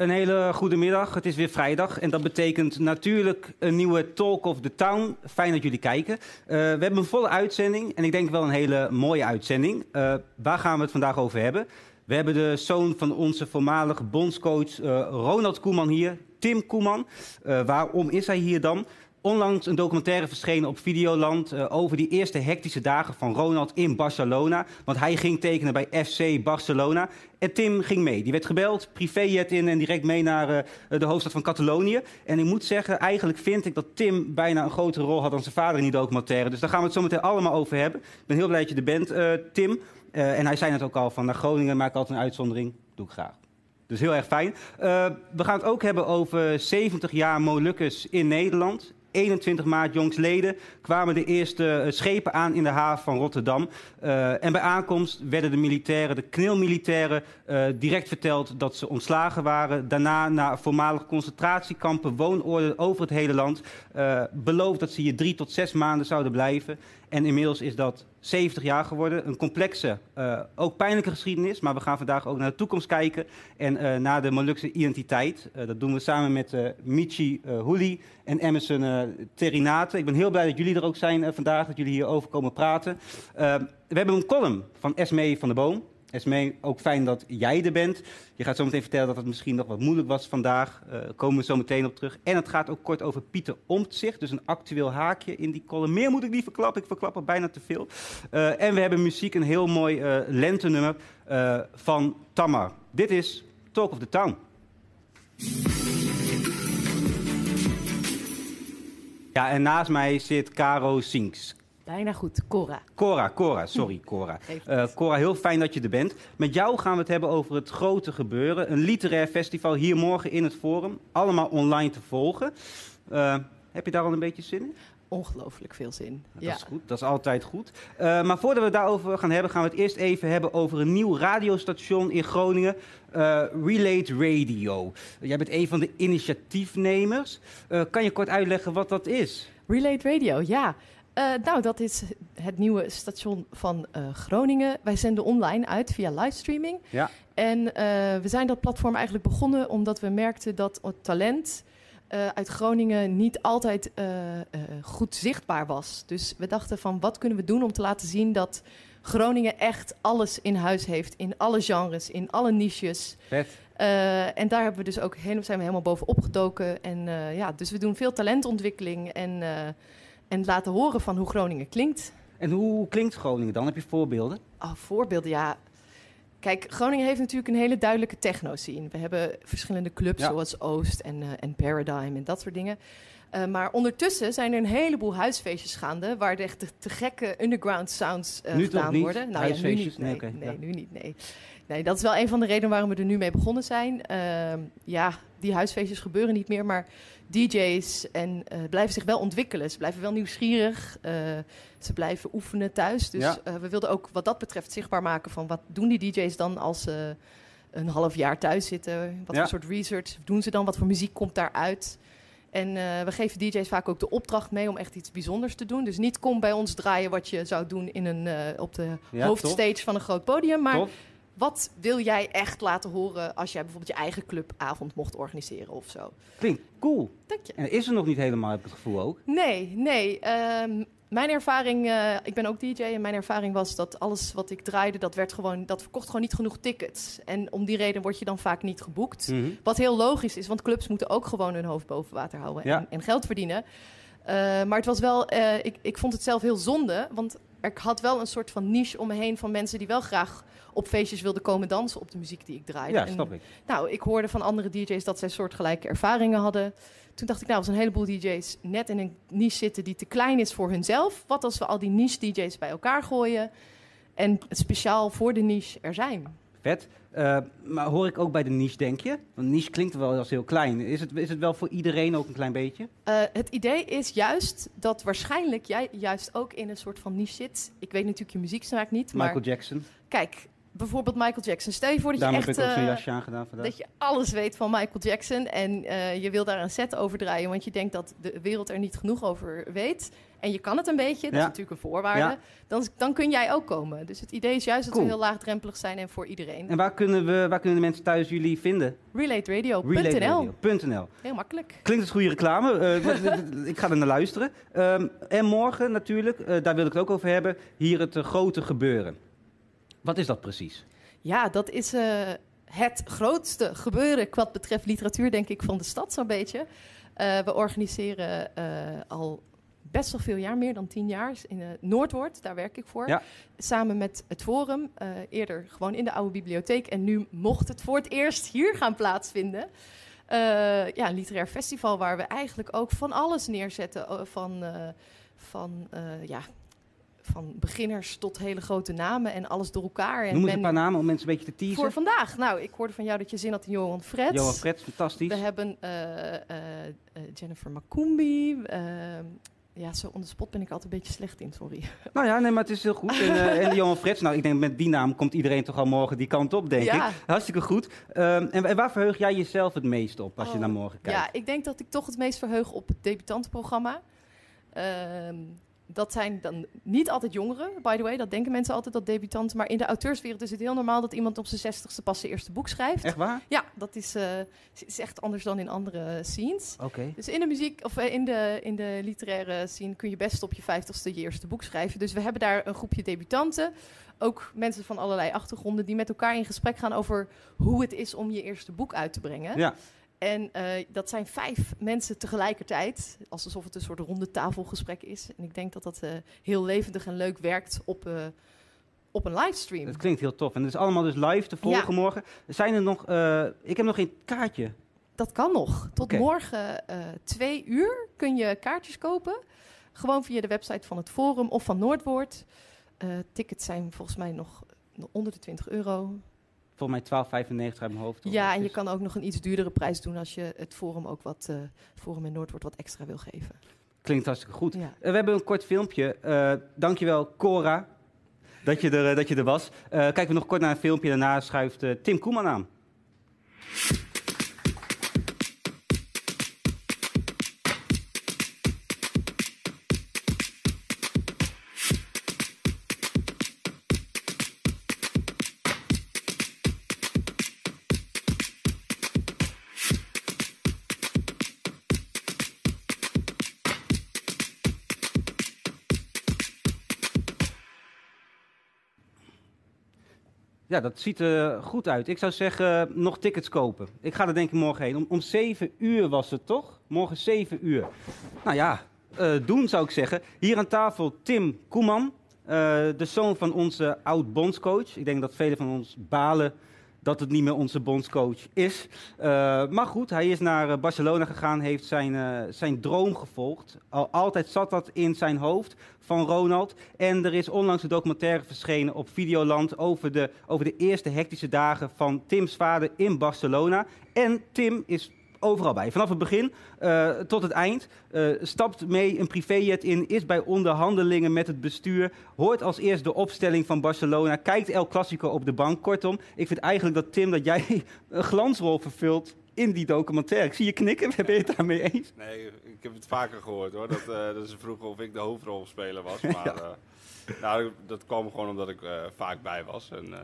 Een hele goede middag. Het is weer vrijdag en dat betekent natuurlijk een nieuwe Talk of the Town. Fijn dat jullie kijken. Uh, we hebben een volle uitzending en ik denk wel een hele mooie uitzending. Uh, waar gaan we het vandaag over hebben? We hebben de zoon van onze voormalige bondscoach uh, Ronald Koeman hier, Tim Koeman. waarom is hij hier dan? Onlangs een documentaire verschenen op Videoland uh, over die eerste hectische dagen van Ronald in Barcelona. Want hij ging tekenen bij FC Barcelona. En Tim ging mee. Die werd gebeld, privéjet in en direct mee naar uh, de hoofdstad van Catalonië. En ik moet zeggen, eigenlijk vind ik dat Tim bijna een grotere rol had dan zijn vader in die documentaire. Dus daar gaan we het zo meteen allemaal over hebben. Ik ben heel blij dat je er bent, uh, Tim. en hij zei het ook al, van naar Groningen maak ik altijd een uitzondering. Doe ik graag. Dus heel erg fijn. We gaan het ook hebben over 70 jaar Molukkers in Nederland. 21 maart jongsleden kwamen de eerste eh, schepen aan in de haven van Rotterdam. Uh, en bij aankomst werden de militairen, de knilmilitairen, uh, direct verteld dat ze ontslagen waren. Daarna naar voormalige concentratiekampen, woonoorden over het hele land. Beloofd dat ze hier drie tot zes maanden zouden blijven. En inmiddels is dat 70 jaar geworden. Een complexe, uh, ook pijnlijke geschiedenis. Maar we gaan vandaag ook naar de toekomst kijken. En uh, naar de Molukse identiteit. Uh, dat doen we samen met Michi Houli en Emerson Terinate. Ik ben heel blij dat jullie er ook zijn vandaag. Dat jullie hierover komen praten. we hebben een column van Esmee van der Boom. Esmee, ook fijn dat jij er bent. Je gaat zo meteen vertellen dat het misschien nog wat moeilijk was vandaag. Daar uh, komen we zo meteen op terug. En het gaat ook kort over Pieter Omtzigt. Dus een actueel haakje in die column. Meer moet ik niet verklappen. Ik verklap er bijna te veel. Uh, en we hebben muziek, een heel mooi uh, lentenummer van Tamar. Dit is Talk of the Town. Ja, en naast mij zit Caro Sinks. Bijna goed, Cora. Cora, Cora, sorry Cora. Uh, Cora, heel fijn dat je er bent. Met jou gaan we het hebben over het grote gebeuren. Een literair festival hier morgen in het Forum. Allemaal online te volgen. Uh, heb je daar al een beetje zin in? Ongelooflijk veel zin. Dat ja. is goed, dat is altijd goed. Uh, maar voordat we het daarover gaan hebben, gaan we het eerst even hebben over een nieuw radiostation in Groningen. Relate Radio. Jij bent een van de initiatiefnemers. kan je kort uitleggen wat dat is? Relate Radio, ja. Uh, nou, dat is het nieuwe station van uh, Groningen. Wij zenden online uit via livestreaming. Ja. En uh, we zijn dat platform eigenlijk begonnen omdat we merkten dat het talent uit Groningen niet altijd goed zichtbaar was. Dus we dachten van wat kunnen we doen om te laten zien dat Groningen echt alles in huis heeft. In alle genres, in alle niches. Vet. en daar hebben we dus ook helemaal, zijn we helemaal bovenop gedoken. En ja, dus we doen veel talentontwikkeling en en laten horen van hoe Groningen klinkt. En hoe klinkt Groningen dan? Heb je voorbeelden? Oh, voorbeelden, ja. Kijk, Groningen heeft natuurlijk een hele duidelijke techno-scene. We hebben verschillende clubs ja. zoals Oost en, uh, en Paradigm en dat soort dingen. Uh, maar ondertussen zijn er een heleboel huisfeestjes gaande... waar de echt te, gekke underground sounds uh, nu gedaan niet? worden. Nou, ja, nu niet. Nee, nee, nee ja. nu niet, nee. Nee, dat is wel een van de redenen waarom we er nu mee begonnen zijn. Uh, ja, die huisfeestjes gebeuren niet meer, maar DJ's en uh, blijven zich wel ontwikkelen. Ze blijven wel nieuwsgierig. Uh, ze blijven oefenen thuis. Dus Ja. uh, we wilden ook wat dat betreft zichtbaar maken van wat doen die DJ's dan als ze een half jaar thuis zitten. Wat Ja. voor soort research doen ze dan? Wat voor muziek komt daaruit? En eh, we geven DJ's vaak ook de opdracht mee om echt iets bijzonders te doen. Dus niet kom bij ons draaien wat je zou doen in een, eh, op de Ja, hoofdstage van een groot podium. Maar Tof. Wat wil jij echt laten horen als jij bijvoorbeeld je eigen clubavond mocht organiseren of zo? Klinkt cool. Dank je. En is er nog niet helemaal, heb ik het gevoel ook. Nee, nee. ehm, mijn ervaring, eh, ik ben ook DJ en mijn ervaring was dat alles wat ik draaide, dat werd gewoon, dat verkocht gewoon niet genoeg tickets. En om die reden word je dan vaak niet geboekt. Mhm. Wat heel logisch is, want clubs moeten ook gewoon hun hoofd boven water houden Ja. en, en geld verdienen. Eh, maar het was wel, eh, ik, ik vond het zelf heel zonde, want ik had wel een soort van niche om me heen van mensen die wel graag op feestjes wilden komen dansen op de muziek die ik draaide. Ja, En, snap ik. nou, ik hoorde van andere DJ's dat zij soortgelijke ervaringen hadden. Toen dacht ik, nou, als een heleboel DJ's net in een niche zitten die te klein is voor hunzelf. Wat als we al die niche DJ's bij elkaar gooien? en speciaal voor de niche er zijn. Vet. Uh, maar hoor ik ook bij de niche, denk je? Want niche klinkt wel als heel klein. Is het, is het wel voor iedereen ook een klein beetje? Uh, het idee is juist dat waarschijnlijk jij juist ook in een soort van niche zit. Ik weet natuurlijk je muzieksmaak niet, Michael maar... Jackson. Kijk, bijvoorbeeld Michael Jackson. Stel je voor dat Daarom je echt... heb ik ook zo'n jasje aangedaan vandaag. Dat je alles weet van Michael Jackson en uh, je wil daar een set over draaien... want je denkt dat de wereld er niet genoeg over weet... en je kan het een beetje, dat ja. is natuurlijk een voorwaarde... Ja. Dan, dan kun jij ook komen. Dus het idee is juist dat Cool. we heel laagdrempelig zijn en voor iedereen. En waar kunnen, we, waar kunnen de mensen thuis jullie vinden? RelateRadio.nl. Heel makkelijk. Klinkt als goede reclame. Uh, ik ga er naar luisteren. Um, en morgen natuurlijk, uh, daar wil ik het ook over hebben... hier het grote gebeuren. Wat is dat precies? Ja, dat is uh, het grootste gebeuren wat betreft literatuur, denk ik, van de stad zo'n beetje. Uh, we organiseren uh, al best wel veel jaar, meer dan tien jaar, in Noordwoord, daar werk ik voor. Ja. Samen met het Forum, eerder gewoon in de oude bibliotheek. En nu mocht het voor het eerst hier gaan plaatsvinden. ja, een literair festival waar we eigenlijk ook van alles neerzetten. Van, van ja, van beginners tot hele grote namen en alles door elkaar. En Noem eens een paar namen om mensen een beetje te teasen. Voor vandaag. Nou, ik hoorde van jou dat je zin had in Johan Frets. Johan Frets, fantastisch. We hebben uh, uh, uh, Jennifer Makumbi. ja, zo on the spot ben ik altijd een beetje slecht in, sorry. Nou ja, nee, maar het is heel goed. En, en Johan Frets, nou, ik denk met die naam komt iedereen toch al morgen die kant op, denk ja. ik. Hartstikke goed. Um, en, en, waar verheug jij jezelf het meest op als oh, je naar morgen kijkt? Ja, ik denk dat ik toch het meest verheug op het debutantenprogramma. Dat zijn dan niet altijd jongeren, by the way. Dat denken mensen altijd, dat debutanten. Maar in de auteurswereld is het heel normaal dat iemand op zijn zestigste pas zijn eerste boek schrijft. Echt waar? Ja, dat is, uh, is echt anders dan in andere scenes. Oké. Okay. Dus in de muziek, of uh, in, de, in de literaire scene kun je best op je vijftigste je eerste boek schrijven. Dus we hebben daar een groepje debutanten. Ook mensen van allerlei achtergronden die met elkaar in gesprek gaan over hoe het is om je eerste boek uit te brengen. Ja. En uh, dat zijn vijf mensen tegelijkertijd, alsof het een soort ronde tafelgesprek is. En ik denk dat dat uh, heel levendig en leuk werkt op, uh, op een livestream. Dat klinkt heel tof. En het is allemaal dus live te volgen ja. morgen. Zijn er nog, ik heb nog geen kaartje. Dat kan nog. Tot okay. morgen twee uur kun je kaartjes kopen. Gewoon via de website van het Forum of van Noordwoord. tickets zijn volgens mij nog onder de 20 euro volgens mij 12,95 uit mijn hoofd. Ja, en je kan ook nog een iets duurdere prijs doen als je het Forum ook wat, uh, Forum in Noordwoord wat extra wil geven. Klinkt hartstikke goed. Ja. Uh, we hebben een kort filmpje. Uh, dankjewel, Cora, dat je er, dat je er was. kijken we nog kort naar een filmpje. Daarna schuift Tim Koeman aan. Ja, dat ziet er goed uit. Ik zou zeggen, nog tickets kopen. Ik ga er denk ik morgen heen. Om, om 7 uur was het toch? Morgen 7 uur. Nou ja, uh, doen zou ik zeggen. Hier aan tafel Tim Koeman, uh, de zoon van onze oud-bondscoach. Ik denk dat velen van ons balen dat het niet meer onze bondscoach is. Uh, maar goed, hij is naar Barcelona gegaan, heeft zijn, uh, zijn droom gevolgd. Al, altijd zat dat in zijn hoofd van Ronald. En er is onlangs een documentaire verschenen op Videoland over de, over de eerste hectische dagen van Tims vader in Barcelona. En Tim is overal bij. Vanaf het begin uh, tot het eind. Uh, stapt mee een privéjet in, is bij onderhandelingen met het bestuur. Hoort als eerst de opstelling van Barcelona. Kijkt El Clasico op de bank. Kortom, ik vind eigenlijk dat Tim, dat jij een glansrol vervult in die documentaire. Ik zie je knikken, ben je het daarmee eens? Nee, ik heb het vaker gehoord hoor. Dat, uh, dat ze vroegen of ik de hoofdrolspeler was. Maar ja. nou, dat kwam gewoon omdat ik vaak bij was. En,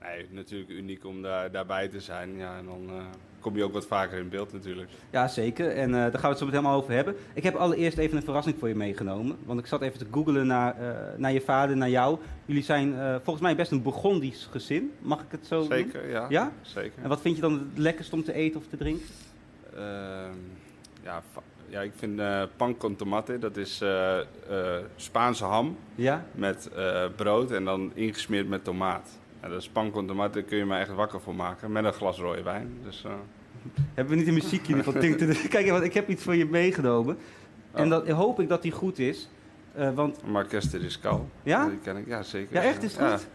Nee, natuurlijk uniek om daar, daarbij te zijn. Ja, en dan uh, kom je ook wat vaker in beeld natuurlijk. Ja, zeker. En uh, daar gaan we het zo meteen helemaal over hebben. Ik heb allereerst even een verrassing voor je meegenomen. Want ik zat even te googlen naar, uh, naar je vader, naar jou. Jullie zijn volgens mij best een Burgondisch gezin. Mag ik het zo Zeker, doen? ja. ja. Zeker. En wat vind je dan het lekkerst om te eten of te drinken? Ehm, ja, ja, ik vind uh, pan con tomate, dat is Spaanse ham ja? met brood en dan ingesmeerd met tomaat. Ja, dat is pan con tomate, daar kun je me echt wakker voor maken met een glas rode wijn. Dus, Hebben we niet een muziekje van Kijk, want ik heb iets voor je meegenomen. Oh. En dat hoop ik dat die goed is. Eh, want, Marques de Riscal. Ja? Die ken ik, ja zeker. Ja, echt? Is het goed?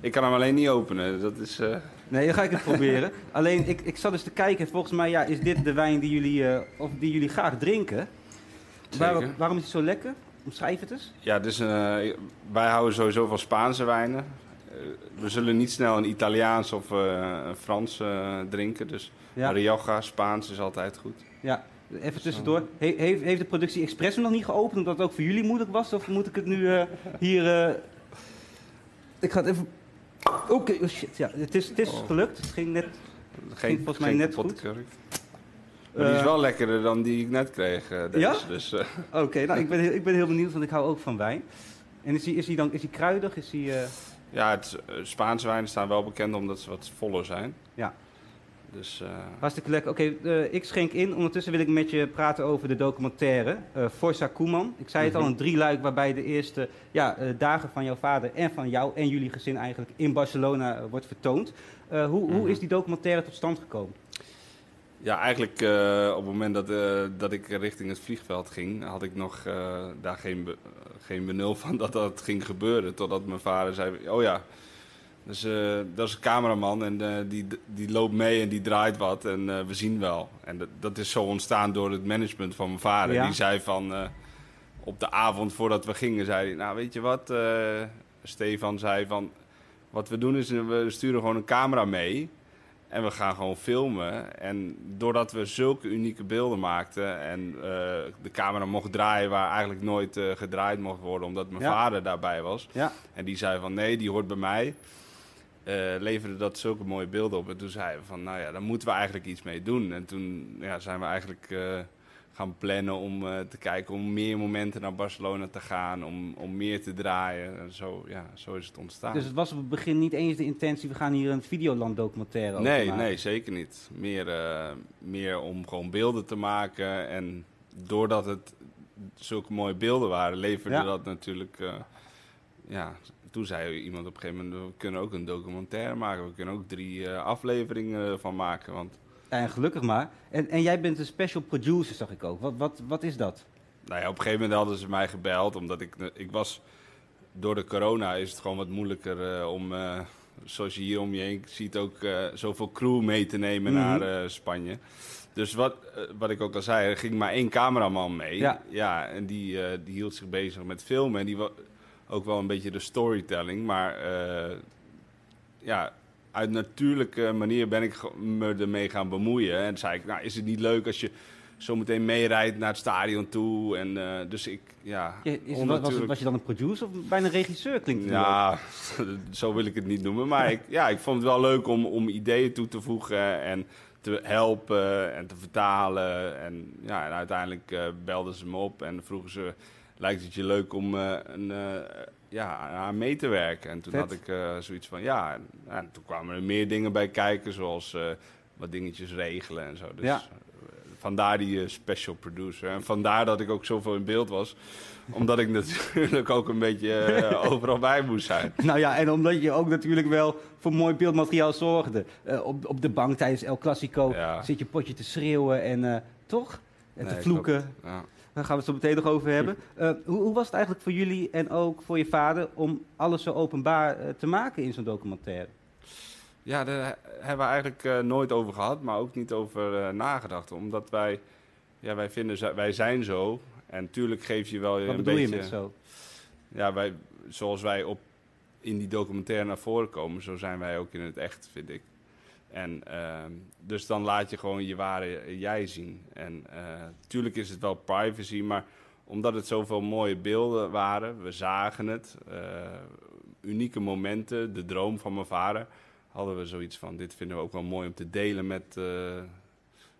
Ik kan hem alleen niet openen. Dat is, eh, nee, dan ga ik het proberen. Alleen, ik, ik zat dus te kijken. Volgens mij ja, is dit de wijn die jullie, eh, of die jullie graag drinken. Waarom, is het zo lekker? Omschrijf het eens. Ja, dus, eh, wij houden sowieso van Spaanse wijnen. Eh, we zullen niet snel een Italiaans of eh, een Frans eh, drinken. Dus Ja. Rioja, Spaans is altijd goed. Ja, even tussendoor. He- heeft, heeft de productie expres hem nog niet geopend omdat het ook voor jullie moeilijk was? Of moet ik het nu hier... Ik ga het even... Oké, oh shit. Ja, het is, het is Oh. gelukt. Het ging net... Geen, volgens mij net goed. Maar die is wel lekkerder dan die ik net kreeg. deze. Ja? Dus, Oké, nou ik ben, heel, ik ben heel benieuwd, want ik hou ook van wijn. En is hij is die dan is die kruidig? Is die, ja, het, eh, Spaanse wijnen staan wel bekend omdat ze wat voller zijn. Ja. Dus eh, hartstikke lekker. Oké, eh, ik schenk in. Ondertussen wil ik met je praten over de documentaire eh Forza Koeman. Ik zei het al, Mhm. een drieluik waarbij de eerste ja, dagen van jouw vader en van jou en jullie gezin eigenlijk in Barcelona wordt vertoond. Hoe, hoe Mhm. is die documentaire tot stand gekomen? ja, eigenlijk op het moment dat, dat ik richting het vliegveld ging, had ik nog daar geen, geen benul van dat dat ging gebeuren. Totdat mijn vader zei, oh ja, dus, eh, dat is een cameraman en eh, die, die loopt mee en die draait wat en eh, we zien wel. En dat, dat is zo ontstaan door het management van mijn vader. Ja. Die zei van, op de avond voordat we gingen, zei hij, nou weet je wat, Stefan zei van, wat we doen is, we sturen gewoon een camera mee. En we gaan gewoon filmen. En doordat we zulke unieke beelden maakten en eh, de camera mocht draaien waar eigenlijk nooit eh, gedraaid mocht worden, omdat mijn Ja. vader daarbij was. Ja. En die zei van nee, die hoort bij mij. eh, leverde dat zulke mooie beelden op. En toen zeiden we van nou ja, daar moeten we eigenlijk iets mee doen. En toen ja, zijn we eigenlijk gaan plannen om eh, te kijken om meer momenten naar Barcelona te gaan, om, om meer te draaien. En zo, ja, zo is het ontstaan. Dus het was op het begin niet eens de intentie, we gaan hier een Videoland documentaire over Nee, maken. nee, zeker niet. Meer, eh, meer om gewoon beelden te maken. En doordat het zulke mooie beelden waren, leverde Ja. dat natuurlijk. eh, ja, toen zei iemand op een gegeven moment: we kunnen ook een documentaire maken. We kunnen ook drie afleveringen van maken. Want En gelukkig maar. En, en jij bent een special producer, zag ik ook. Wat, wat, wat is dat? nou ja, op een gegeven moment hadden ze mij gebeld, omdat ik, ik was. Door de corona is het gewoon wat moeilijker eh, om, eh, zoals je hier om je heen ziet, ook eh, zoveel crew mee te nemen Mhm. naar Spanje. Dus wat, wat ik ook al zei, er ging maar één cameraman mee. Ja. en die, die hield zich bezig met filmen. En die was ook wel een beetje de storytelling. Maar ja, uit natuurlijke manier ben ik me ermee gaan bemoeien. En zei ik, nou, is het niet leuk als je zo meteen meerijdt naar het stadion toe? En eh, dus ik, ja... Is, was, was, je dan een producer of bijna een regisseur klinkt het ja, zo wil ik het niet noemen. Maar ik, ja, ik vond het wel leuk om, om ideeën toe te voegen en te helpen en te vertalen. En, ja, en uiteindelijk eh, belden ze me op en vroegen ze... Lijkt het je leuk om eh, een, ja, aan mee te werken? En toen Vet. had ik eh, zoiets van ja. En, en toen kwamen er meer dingen bij kijken, zoals eh, wat dingetjes regelen en zo. Dus Ja. eh, vandaar die special producer. En vandaar dat ik ook zoveel in beeld was. Omdat ik natuurlijk ook een beetje overal bij moest zijn. Nou ja, en omdat je ook natuurlijk wel voor mooi beeldmateriaal zorgde. Op, op de bank tijdens El Clasico Ja. zit je potje te schreeuwen en toch? En te vloeken. klopt. Ja. Daar gaan we het zo meteen nog over hebben. Eh, hoe, hoe was het eigenlijk voor jullie en ook voor je vader om alles zo openbaar eh, te maken in zo'n documentaire? Ja, daar hebben we eigenlijk eh, nooit over gehad, maar ook niet over nagedacht. Omdat wij, ja, wij vinden, wij zijn zo. En tuurlijk geef je wel je Wat een bedoel beetje... je met zo? Ja, wij, zoals wij op, in die documentaire naar voren komen, zo zijn wij ook in het echt, vind ik. En ehm, dus dan laat je gewoon je ware jij zien. En eh tuurlijk is het wel privacy, maar omdat het zoveel mooie beelden waren, we zagen het, eh, unieke momenten, de droom van mijn vader, hadden we zoiets van: dit vinden we ook wel mooi om te delen met, eh,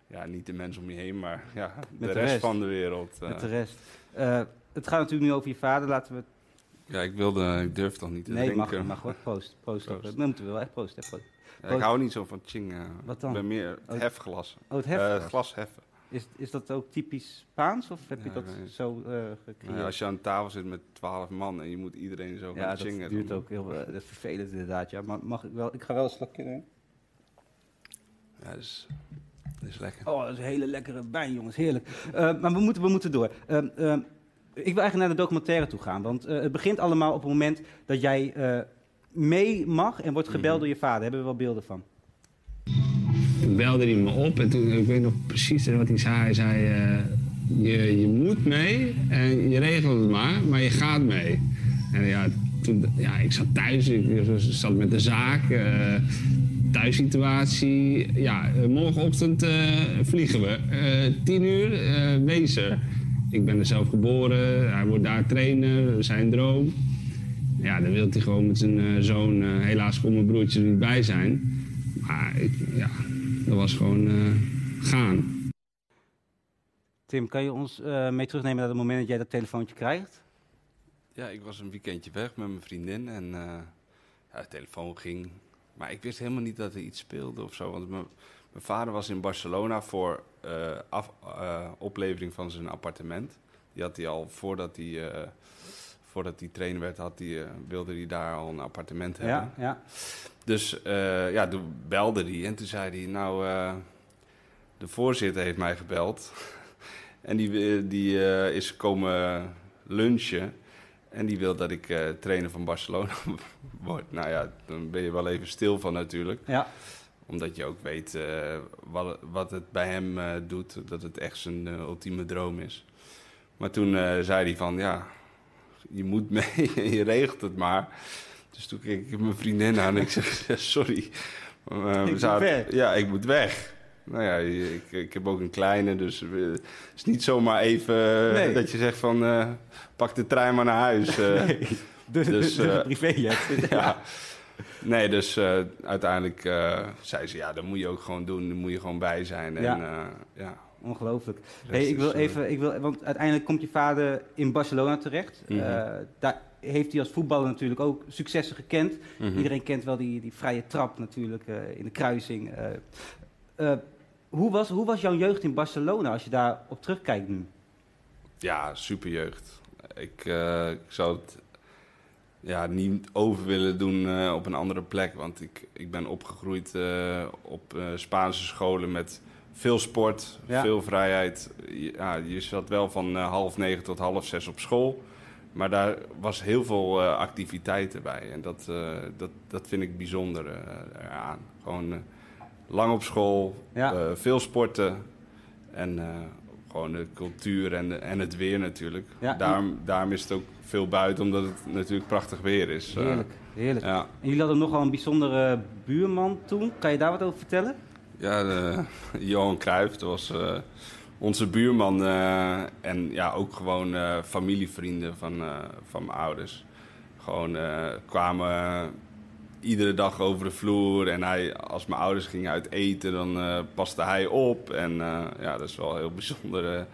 ja, niet de mensen om je heen, maar ja, de, de rest, rest. van de wereld. eh. Met de rest. Eh, het gaat natuurlijk nu over je vader. Laten we. Ja, ik wilde, ik durf toch niet te Nee, mag, drinken. mag hoor. Proost. Proost. Proost. Dat moeten we wel echt proost. hè, proost. Ik hou niet zo van ching. eh. Wat dan? Ik ben meer het Oh. hefglas. Oh, het Eh, heft. glas heffen. Is, is dat ook typisch Spaans of heb je Ja, dat zo eh gecreëerd? Nou ja, als je aan tafel zit met twaalf man en je moet iedereen zo Ja, gaan dat chingen. duurt dan- ook heel eh, dat is vervelend inderdaad. Ja. Maar mag ik wel? Ik ga wel een slokje nemen. Ja, dat is, dat is lekker. Oh, dat is een hele lekkere wijn, jongens. Heerlijk. Eh, maar we moeten, we moeten door. Ik wil eigenlijk naar de documentaire toe gaan. Want eh, het begint allemaal op het moment dat jij eh, mee mag en wordt gebeld Mhm. door je vader. Hebben we wel beelden van? Toen belde hij me op en toen, ik weet nog precies wat hij zei. Hij zei, eh, je, je moet mee en je regelt het maar, maar je gaat mee. En ja, toen, ja ik zat thuis, ik zat met de zaak, eh thuissituatie. Ja, eh, morgenochtend vliegen we. Tien uur, wezen. Ik ben er zelf geboren, hij wordt daar trainer, zijn droom. Ja, dan wil hij gewoon met zijn eh, zoon, eh, helaas kon mijn broertje er niet bij zijn. Maar ik, ja, dat was gewoon eh, gaan. Tim, kan je ons eh, mee terugnemen naar het moment dat jij dat telefoontje krijgt? Ja, ik was een weekendje weg met mijn vriendin en eh, ja, de telefoon ging. Maar ik wist helemaal niet dat er iets speelde of zo. Want mijn, mijn vader was in Barcelona voor eh, af, eh, oplevering van zijn appartement. Die had hij al voordat hij, eh, voordat hij trainer werd, had hij, eh, wilde hij daar al een appartement hebben. Ja, ja. Dus eh, ja, toen belde hij en toen zei hij, nou, eh, de voorzitter heeft mij gebeld. en die, die is komen lunchen. En die wil dat ik trainer van Barcelona word. Nou ja, dan ben je wel even stil van natuurlijk. ja. Omdat je ook weet wat, wat het bij hem doet. Dat het echt zijn ultieme droom is. Maar toen zei hij van, ja, je moet mee en je regelt het maar. Dus toen keek ik mijn vriendin aan en ik zeg, sorry. Eh, Ik zaten- weg. Ja, ik moet weg. Nou ja, ik, ik heb ook een kleine, dus het is niet zomaar even eh, Nee. dat je zegt van, eh, pak de trein maar naar huis. De, Dus, de, de eh, privéjet. ja. Nee, dus uiteindelijk zei ze, ja, dat moet je ook gewoon doen. Daar moet je gewoon bij zijn. En, Ja. ja. Ongelooflijk. Hey, ik wil eh, even, ik wil, want uiteindelijk komt je vader in Barcelona terecht. Mhm. Eh, daar heeft hij als voetballer natuurlijk ook successen gekend. mhm. Iedereen kent wel die, die vrije trap natuurlijk eh, in de kruising. Hoe, was, hoe was jouw jeugd in Barcelona als je daar op terugkijkt nu? Ja, superjeugd. Ik, eh, ik zou het ja, niet over willen doen op een andere plek. Want ik, ik ben opgegroeid op Spaanse scholen met veel sport, Ja. veel vrijheid. Je- Ja, je zat wel van eh, half negen tot half zes op school. Maar daar was heel veel eh, activiteiten bij. En dat, eh, dat, dat vind ik bijzonder eraan. Gewoon lang op school, Ja. veel sporten. En gewoon de cultuur en, de- en het weer natuurlijk. Ja. Daarom, daarom is het ook veel buiten, omdat het natuurlijk prachtig weer is. Heerlijk, heerlijk. ja, En jullie hadden nogal een bijzondere buurman toen. Kan je daar wat over vertellen? Ja de, Johan Cruijff, dat was eh, onze buurman. eh, en ja, ook gewoon eh, familievrienden van, van mijn ouders. Gewoon kwamen iedere dag over de vloer. En hij, als mijn ouders gingen uit eten, dan paste hij op. En ja, dat is wel heel bijzonder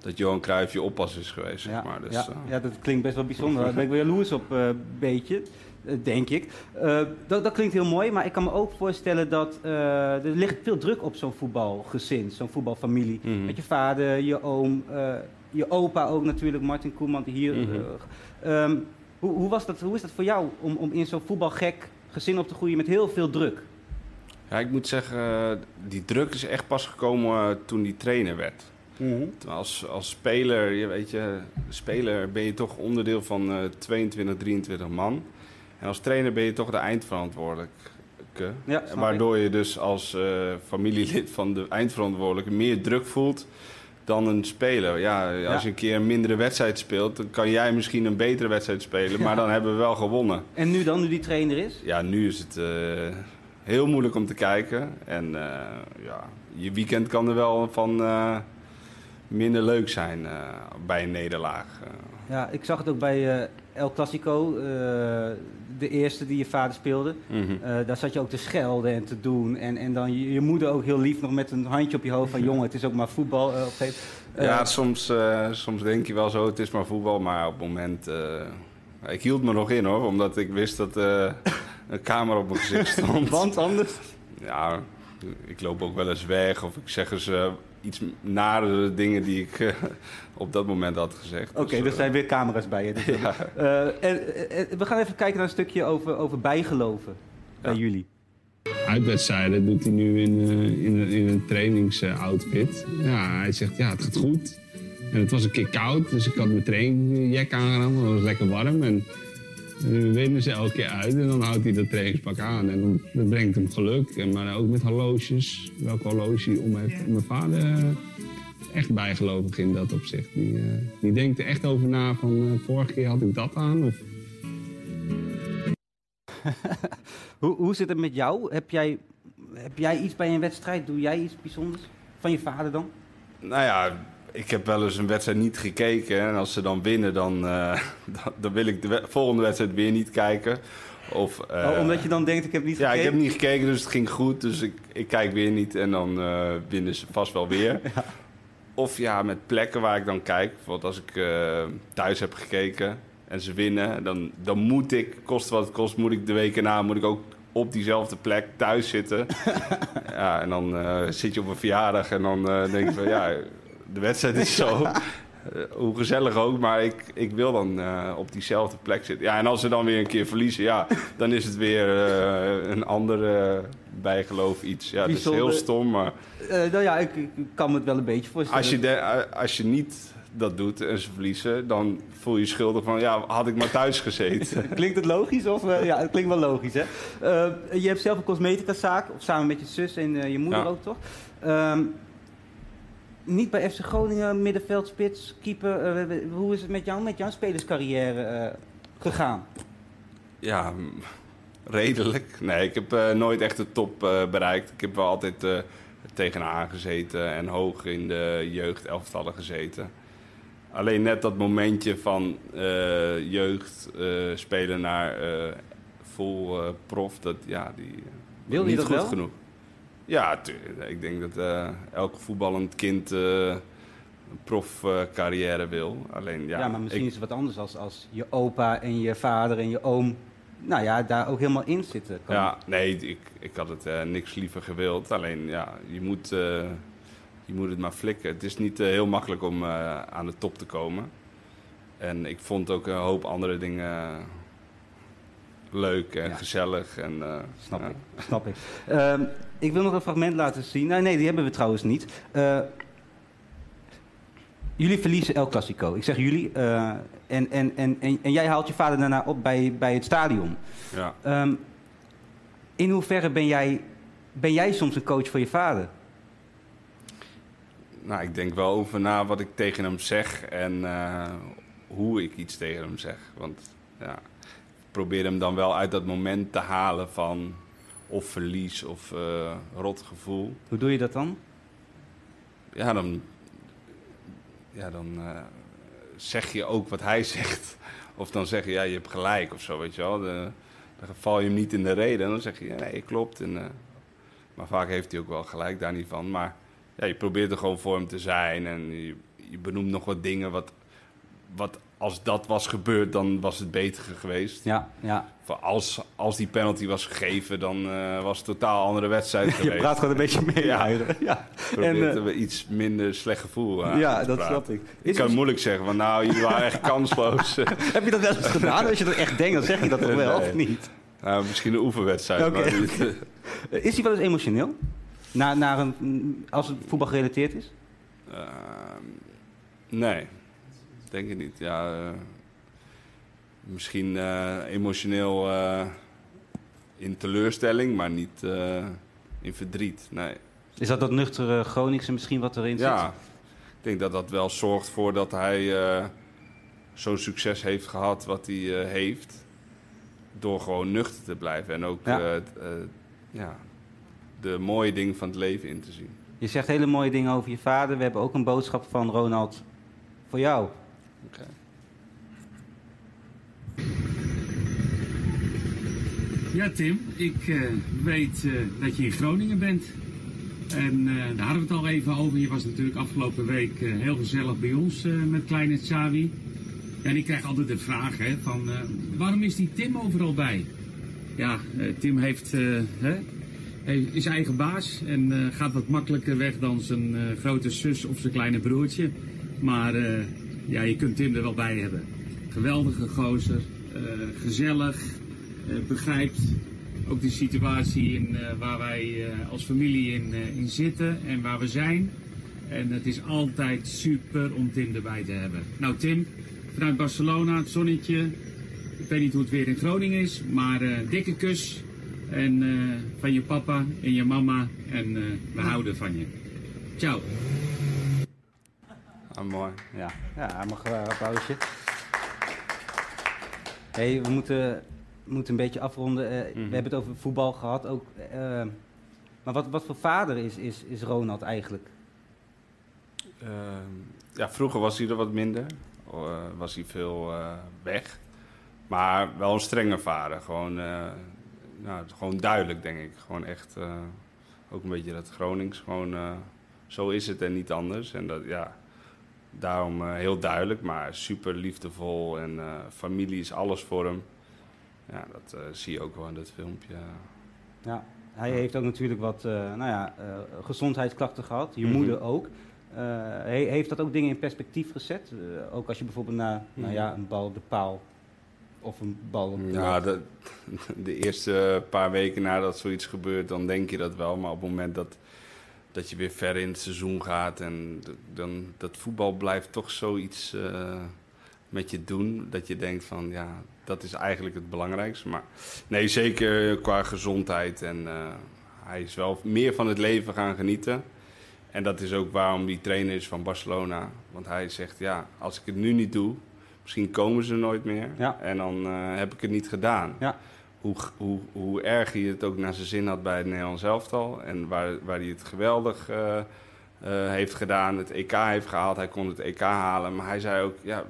dat Johan Cruijff je oppas is geweest. Zeg Ja, maar. dus, ja, ja, dat klinkt best wel bijzonder. Daar ben ik wel jaloers op, een beetje, denk ik. Eh, dat, dat klinkt heel mooi, maar ik kan me ook voorstellen dat eh, er ligt veel druk op zo'n voetbalgezin, zo'n voetbalfamilie. Mhm. Met je vader, je oom, eh, je opa ook natuurlijk, Martin Koeman, hier... Mhm. eh, ehm, hoe, hoe, was dat, hoe is dat voor jou om, om in zo'n voetbalgek gezin op te groeien met heel veel druk? Ja, ik moet zeggen, eh, die druk is echt pas gekomen eh, toen die trainer werd. Toen Als, als speler, je weet je, speler ben je toch onderdeel van eh 22, 23 man. En als trainer ben je toch de eindverantwoordelijke. Ja, Waardoor je dus als eh, familielid van de eindverantwoordelijke meer druk voelt dan een speler. Ja, als je een keer een mindere wedstrijd speelt, dan kan jij misschien een betere wedstrijd spelen. Maar dan hebben we wel gewonnen. En nu dan, nu die trainer is? Ja, nu is het eh, heel moeilijk om te kijken. En eh, ja, je weekend kan er wel van minder leuk zijn bij een nederlaag. Ja, ik zag het ook bij El Clasico, de eerste die je vader speelde. Eh, daar zat je ook te schelden en te doen. En, en dan je, je moeder ook heel lief nog met een handje op je hoofd van... jongen, het is ook maar voetbal. eh, op eh, ja, soms, soms denk je wel zo, het is maar voetbal. Maar op het moment... ik hield me nog in hoor, omdat ik wist dat een camera op mijn gezicht stond. Want anders... Ja, ik loop ook wel eens weg of ik zeg eens iets nare dingen die ik op dat moment had gezegd. Oké, Dus, er eh, zijn weer camera's bij je. Dus ja. Eh, en, eh, we gaan even kijken naar een stukje over, over bijgeloven bij Ja. jullie. Uitwedstrijden doet hij nu in, eh, in, een- in een trainingsoutfit. Ja, hij zegt ja, het gaat goed. En het was een keer koud, dus ik had mijn trainingjack aangedaan. Het was lekker warm. En nu winnen ze elke keer uit en dan houdt hij dat trainingspak aan. En dan, dat brengt hem geluk. En, maar ook met horloges, welke horloge hij om heeft. En mijn vader eh, echt bijgelovig in dat opzicht. Die, eh, die denkt er echt over na van eh, vorige keer had ik dat aan. Of, Hoe, hoe zit het met jou? Heb jij, heb jij iets bij een wedstrijd? Doe jij iets bijzonders? Van je vader dan? Nou ja, ik heb wel eens een wedstrijd niet gekeken. En als ze dan winnen, dan, eh, dan, dan wil ik de we- volgende wedstrijd weer niet kijken. Of, eh, oh, omdat je dan denkt, ik heb niet Ja, gekeken? ik heb niet gekeken, dus het ging goed. Dus ik, ik kijk weer niet en dan eh, winnen ze vast wel weer. Of ja, met plekken waar ik dan kijk. Bijvoorbeeld als ik eh, thuis heb gekeken en ze winnen, dan, dan moet ik, kost wat het kost, moet ik de weken na moet ik ook op diezelfde plek thuis zitten. ja, en dan eh, zit je op een verjaardag en dan eh, denk je van ja, de wedstrijd is zo. Eh, hoe gezellig ook, maar ik, ik wil dan eh, op diezelfde plek zitten. Ja, en als ze dan weer een keer verliezen, ja, dan is het weer eh, een ander eh, bijgeloof iets. Ja, het is heel stom, maar nou ja, ik, ik kan me het wel een beetje voorstellen. als je, de, als je niet dat doet en ze verliezen, dan voel je je schuldig van, ja, had ik maar thuis gezeten. Klinkt het logisch? Of, ja, het klinkt wel logisch, hè? Je hebt zelf een cosmeticazaak, of samen met je zus en je moeder Ja. ook, toch? Ehm, niet bij FC Groningen, middenveld, spits, keeper. eh, hoe is het met jou, met jouw spelerscarrière eh, gegaan? Ja, redelijk. Nee, ik heb eh, nooit echt de top bereikt. Ik heb wel altijd tegenaan gezeten en hoog in de jeugdelftallen gezeten. Alleen net dat momentje van jeugd spelen naar vol prof, dat ja, die Wil je niet dat goed wel? genoeg. Ja, ik denk dat eh elk voetballend kind eh, een profcarrière wil. Alleen ja, Ja, maar misschien ik- is het wat anders als, als je opa en je vader en je oom... Nou ja, daar ook helemaal in zitten. Kan- Ja, nee, ik, ik had het eh, niks liever gewild. Alleen, ja, je moet, je moet het maar flikken. Het is niet heel makkelijk om aan de top te komen. En ik vond ook een hoop andere dingen leuk en Ja. gezellig. En, Snap ja. ik, snap ik. Ehm, ik wil nog een fragment laten zien. Nee, nee, die hebben we trouwens niet. Eh, jullie verliezen El Clasico. Ik zeg jullie. eh, en, en, en, en, en jij haalt je vader daarna op bij, bij het stadion. Ja. Ehm, in hoeverre ben jij, ben jij soms een coach voor je vader? Nou, ik denk wel over na wat ik tegen hem zeg en eh, hoe ik iets tegen hem zeg. Want ja, ik probeer hem dan wel uit dat moment te halen van of verlies of eh rot gevoel. Hoe doe je dat dan? ja, dan, ja, dan eh, zeg je ook wat hij zegt. Of dan zeg je, ja, je hebt gelijk of zo, weet je wel. De- dan val je hem niet in de reden. En dan zeg je, ja, nee, klopt. En, eh, maar vaak heeft hij ook wel gelijk daar niet van. Maar ja, je probeert er gewoon voor hem te zijn. En je, je benoemt nog wat dingen wat, wat... Als dat was gebeurd, dan was het beter geweest. Ja, ja. Voor Als, als die penalty was gegeven, dan eh, was het een totaal andere wedstrijd Je geweest. praat gewoon een beetje mee. Ja. Ja. En, eh, er iets minder slecht gevoel aan ja dat snap ik. Ik kan het- moeilijk zeggen van nou, jullie waren echt kansloos. Heb je dat wel eens gedaan? Als je dat echt denkt, dan zeg je dat toch wel, Nee. of niet? nou, misschien een oefenwedstrijd. Maar niet. Eh, Is hij wel eens emotioneel? Na, naar een, als het voetbal gerelateerd is? Ehm, nee, denk ik niet. Ja, eh, misschien eh, emotioneel eh, in teleurstelling, maar niet in verdriet. Nee. Is dat dat nuchtere Groningse misschien wat erin zit? Ja, ik denk dat dat wel zorgt voor dat hij zo'n succes heeft gehad wat hij heeft. Door gewoon nuchter te blijven en ook Ja. het, ja, de mooie dingen van het leven in te zien. Je zegt hele mooie dingen over je vader. We hebben ook een boodschap van Ronald voor jou. Oké. Ja, Tim, ik eh, weet eh, dat je in Groningen bent. En eh, daar hadden we het al even over. Je was natuurlijk afgelopen week heel gezellig bij ons met kleine Xavi. En ik krijg altijd de vraag hè, van waarom is die Tim overal bij? Ja, Tim heeft, hè, is eigen baas en gaat wat makkelijker weg dan zijn grote zus of zijn kleine broertje. Maar ja, je kunt Tim er wel bij hebben. Geweldige gozer, eh, gezellig, eh, begrijpt ook de situatie in, eh, waar wij als familie in, in zitten en waar we zijn. En het is altijd super om Tim erbij te hebben. Nou Tim, vanuit Barcelona, het zonnetje. Ik weet niet hoe het weer in Groningen is, maar eh, dikke kus. En van je papa en je mama. En we houden van je. Ciao. Ah, mooi. Ja, ja mag een applausje. hey, we moeten, moeten een beetje afronden. Eh, Mhm. We hebben het over voetbal gehad ook. eh, maar wat, wat voor vader is, is, is Ronald eigenlijk? Ehm, ja, vroeger was hij er wat minder. Eh, was hij veel eh, weg. Maar wel een strenge vader. Gewoon, eh, nou, gewoon duidelijk, denk ik. Gewoon echt, eh, ook een beetje dat Gronings. Gewoon, eh, zo is het en niet anders. En dat, ja, daarom eh, heel duidelijk, maar super liefdevol. En eh, familie is alles voor hem. Ja, dat eh, zie je ook wel in dat filmpje. Ja, hij heeft ook natuurlijk wat nou ja, gezondheidsklachten gehad. Je Mhm. moeder ook. He- heeft dat ook dingen in perspectief gezet? Ook als je bijvoorbeeld naar nou ja, een bal op de paal of een bal op de Ja, de, de eerste paar weken nadat zoiets gebeurt, dan denk je dat wel. Maar op het moment dat, dat je weer ver in het seizoen gaat en dan dat voetbal blijft toch zoiets eh, met je doen. Dat je denkt van ja, dat is eigenlijk het belangrijkste. Maar nee, zeker qua gezondheid. En eh, hij is wel meer van het leven gaan genieten. En dat is ook waarom die trainer is van Barcelona. Want hij zegt ja, als ik het nu niet doe, misschien komen ze nooit meer. Ja. En dan eh, heb ik het niet gedaan. Ja. Hoe, hoe, hoe erg hij het ook naar zijn zin had bij het Nederlands elftal. En waar, waar hij het geweldig eh, eh, heeft gedaan. Het EK heeft gehaald. Hij kon het EK halen. Maar hij zei ook, ja,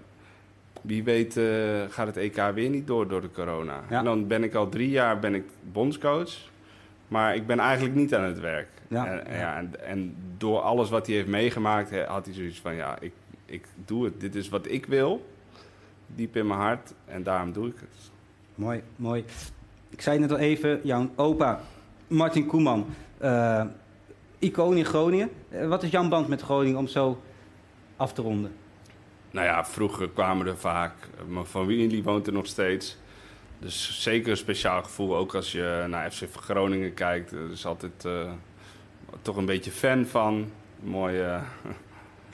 wie weet eh, gaat het EK weer niet door door de corona. Ja. En dan ben ik al drie jaar ben ik bondscoach. Maar ik ben eigenlijk niet aan het werk. Ja. En, ja, en, en door alles wat hij heeft meegemaakt, had hij zoiets van: ja, ik, ik doe het. Dit is wat ik wil. Diep in mijn hart. En daarom doe ik het. Mooi, mooi. Ik zei net al even, jouw opa Martin Koeman, eh, icoon in Groningen. Eh, wat is jouw band met Groningen om zo af te ronden? Nou ja, vroeger kwamen er vaak. Mijn familie woont er nog steeds. Dus zeker een speciaal gevoel. Ook als je naar FC Groningen kijkt. Er is altijd eh, toch een beetje fan van. Mooie.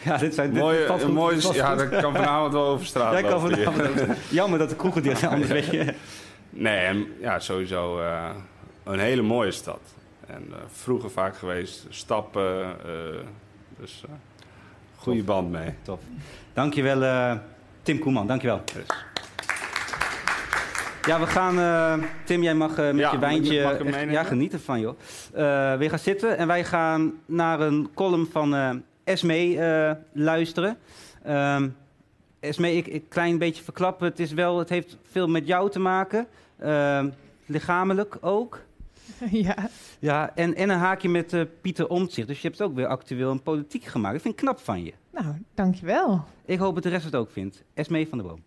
Ja, dit zijn dit mooie, mooie dit valt ja, dat kan vanavond wel over straat kan vanavond Jammer dat de kroegen dicht zijn, anders weet je. Nee, en ja, sowieso eh, een hele mooie stad. En eh, vroeger vaak geweest, stappen. eh, dus goede band mee. Tof. Dankjewel, Tim Koeman. Dankjewel. Dus. Ja, we gaan... Tim, jij mag met Ja, je wijntje... mag ik echt- ja, genieten van, joh. Eh weer gaan zitten en wij gaan naar een column van Esme luisteren. Ehm Esme, ik een klein beetje verklappen. Het, is wel, het heeft veel met jou te maken. Ehm, lichamelijk ook. Ja, Ja, en, en een haakje met eh, Pieter Omtzigt. Dus je hebt het ook weer actueel en politiek gemaakt. Dat vind ik knap van je. nou, dankjewel. Ik hoop dat de rest het ook vindt. Esme van der Boom.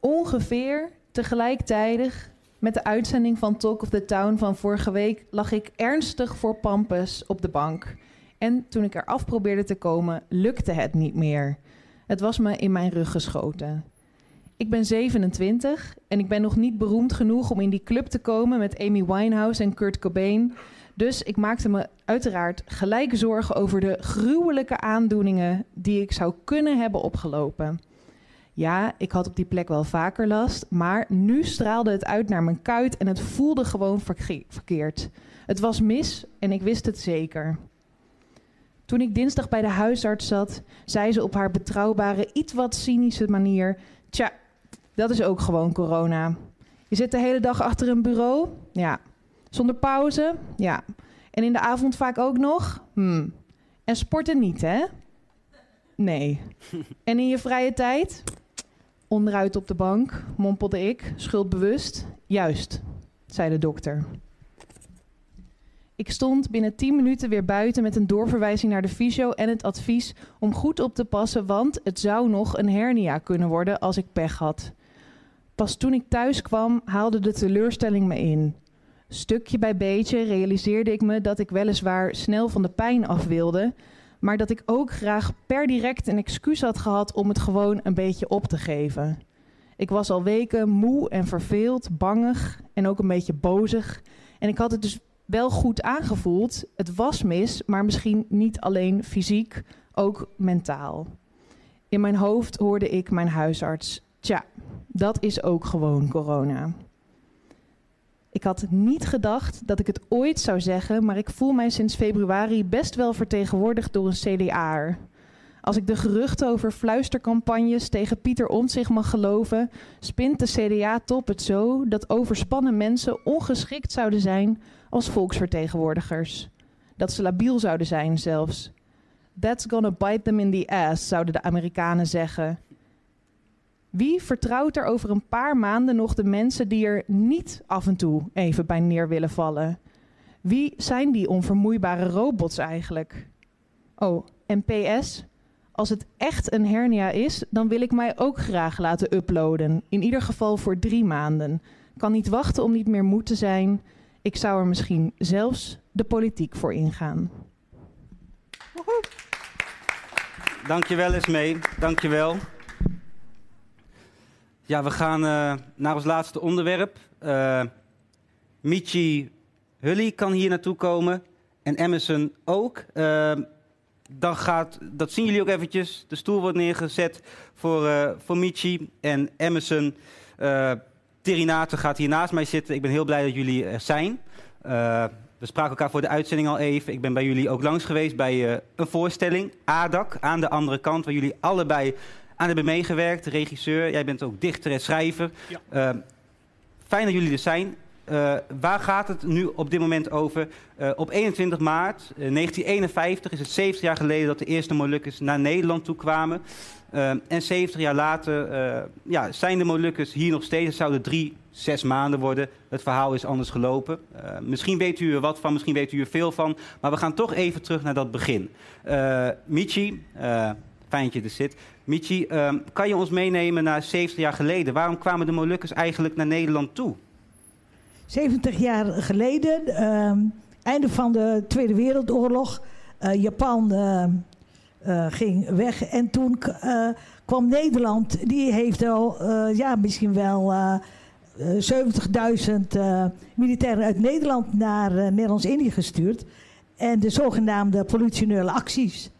Ongeveer tegelijkertijd met de uitzending van Talk of the Town van vorige week lag ik ernstig voor Pampus op de bank. En toen ik eraf probeerde te komen, lukte het niet meer. Het was me in mijn rug geschoten. Ik ben 27 en ik ben nog niet beroemd genoeg om in die club te komen met Amy Winehouse en Kurt Cobain. Dus ik maakte me uiteraard gelijk zorgen over de gruwelijke aandoeningen die ik zou kunnen hebben opgelopen. Ja, ik had op die plek wel vaker last, maar nu straalde het uit naar mijn kuit en het voelde gewoon verkeerd. Het was mis en ik wist het zeker. Toen ik dinsdag bij de huisarts zat, zei ze op haar betrouwbare, iets wat cynische manier: Tja, dat is ook gewoon corona. Je zit de hele dag achter een bureau? Ja. Zonder pauze? Ja. En in de avond vaak ook nog? Hm. En sporten niet, hè? Nee. En in je vrije tijd? Onderuit op de bank, mompelde ik, schuldbewust. Juist, zei de dokter. Ik stond binnen 10 minuten weer buiten met een doorverwijzing naar de fysio en het advies om goed op te passen, want het zou nog een hernia kunnen worden als ik pech had. Pas toen ik thuis kwam, haalde de teleurstelling me in. Stukje bij beetje realiseerde ik me dat ik weliswaar snel van de pijn af wilde, maar dat ik ook graag per direct een excuus had gehad om het gewoon een beetje op te geven. Ik was al weken moe en verveeld, bangig en ook een beetje bozig. En ik had het dus wel goed aangevoeld. Het was mis, maar misschien niet alleen fysiek, ook mentaal. In mijn hoofd hoorde ik mijn huisarts. Tja, dat is ook gewoon corona. Ik had niet gedacht dat ik het ooit zou zeggen, maar ik voel mij sinds februari best wel vertegenwoordigd door een CDA'er. Als ik de geruchten over fluistercampagnes tegen Pieter Omtzigt mag geloven, spint de CDA-top het zo dat overspannen mensen ongeschikt zouden zijn als volksvertegenwoordigers. Dat ze labiel zouden zijn zelfs. That's gonna bite them in the ass, zouden de Amerikanen zeggen. Wie vertrouwt er over een paar maanden nog de mensen die er niet af en toe even bij neer willen vallen? Wie zijn die onvermoeibare robots eigenlijk? Oh, en PS, als het echt een hernia is, dan wil ik mij ook graag laten uploaden. In ieder geval voor drie maanden. Kan niet wachten om niet meer moe te zijn. Ik zou er misschien zelfs de politiek voor ingaan. Dankjewel Esmee, dankjewel. Ja, we gaan uh, naar ons laatste onderwerp. Uh, Michi Hully kan hier naartoe komen en Emerson ook. Uh, dan gaat, dat zien jullie ook eventjes. De stoel wordt neergezet voor, voor Michi en Emerson. Uh, Terinato gaat hier naast mij zitten. Ik ben heel blij dat jullie er zijn. We spraken elkaar voor de uitzending al even. Ik ben bij jullie ook langs geweest bij een voorstelling. ADAC, aan de andere kant, waar jullie allebei aan hebben meegewerkt. Regisseur, jij bent ook dichter en schrijver. Ja. fijn dat jullie er zijn. Uh, waar gaat het nu op dit moment over? Uh, op 21 maart uh, 1951 is het 70 jaar geleden dat de eerste Molukkers naar Nederland toe kwamen. en 70 jaar later ja, zijn de Molukkers hier nog steeds. Het zouden drie, zes maanden worden. Het verhaal is anders gelopen. misschien weet u er wat van, misschien weet u er veel van. Maar we gaan toch even terug naar dat begin. Michi, fijn dat je er zit. Michi, kan je ons meenemen naar 70 jaar geleden? Waarom kwamen de Molukkers eigenlijk naar Nederland toe? 70 jaar geleden, uh, einde van de Tweede Wereldoorlog. Uh, Japan uh, uh, ging weg en toen kwam Nederland. Die heeft al, ja, misschien wel 70.000 militairen uit Nederland naar Nederlands-Indië gestuurd. En de zogenaamde politionele acties.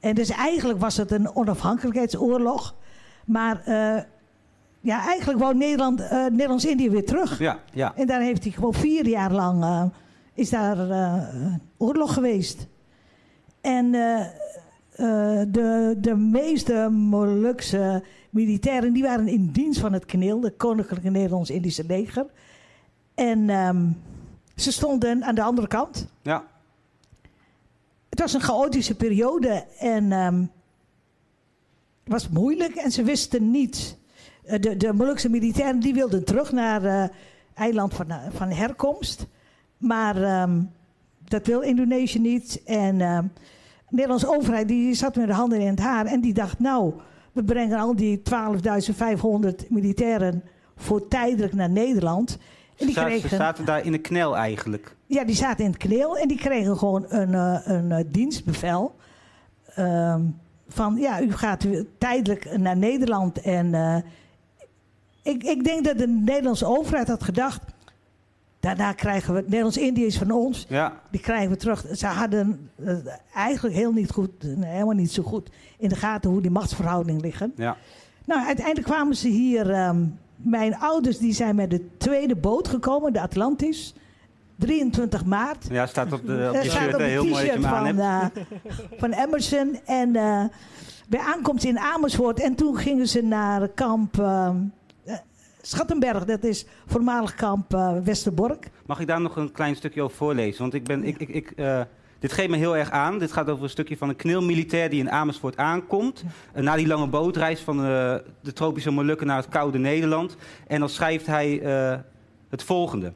En dus eigenlijk was het een onafhankelijkheidsoorlog. Maar ja, eigenlijk wou Nederland, uh, Nederlands-Indië weer terug. Ja, ja. En daar heeft hij gewoon vier jaar lang uh, is daar oorlog geweest. En de, de meeste Molukse militairen die waren in dienst van het KNIL, de Koninklijke Nederlands-Indische leger. En um, ze stonden aan de andere kant. Ja. Het was een chaotische periode en um, het was moeilijk en ze wisten niet eh, de, de Molukse militairen die wilden terug naar uh, eiland van, eh, van herkomst. Maar um, dat wil Indonesië niet. En uh, de Nederlandse overheid die zat met de handen in het haar. En die dacht, nou, we brengen al die 12.500 militairen voor tijdelijk naar Nederland. En die kregen, ze zaten daar in de knel eigenlijk? Ja, die zaten in het knel en die kregen gewoon een, een, een dienstbevel. Um, van ja, u gaat tijdelijk naar Nederland en ik, ik denk dat de Nederlandse overheid had gedacht. Daarna krijgen we, Nederlands-Indië is van ons, ja. die krijgen we terug. Ze hadden uh, eigenlijk heel niet goed, helemaal niet zo goed in de gaten hoe die machtsverhoudingen liggen. Ja. Nou, uiteindelijk kwamen ze hier. Um, mijn ouders die zijn met de tweede boot gekomen, de Atlantis. 23 maart. Ja, staat op de, op shirt, op heel mooi van, uh, van Emerson. En uh, bij aankomst in Amersfoort. En toen gingen ze naar kamp... Uh, Schattenberg, dat is voormalig kamp Westerbork. Mag ik daar nog een klein stukje over voorlezen? Want ik ben, ik, ik, ik, dit geeft me heel erg aan. Dit gaat over een stukje van een knilmilitair die in Amersfoort aankomt. Na die lange bootreis van de tropische Molukken naar het koude Nederland. En dan schrijft hij het volgende.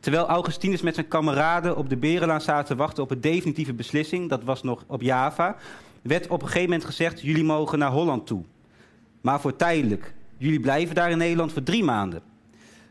Terwijl Augustinus met zijn kameraden op de Berenlaan zaten te wachten op een definitieve beslissing, dat was nog op Java, werd op een gegeven moment gezegd: jullie mogen naar Holland toe. Maar voor tijdelijk. Jullie blijven daar in Nederland voor drie maanden.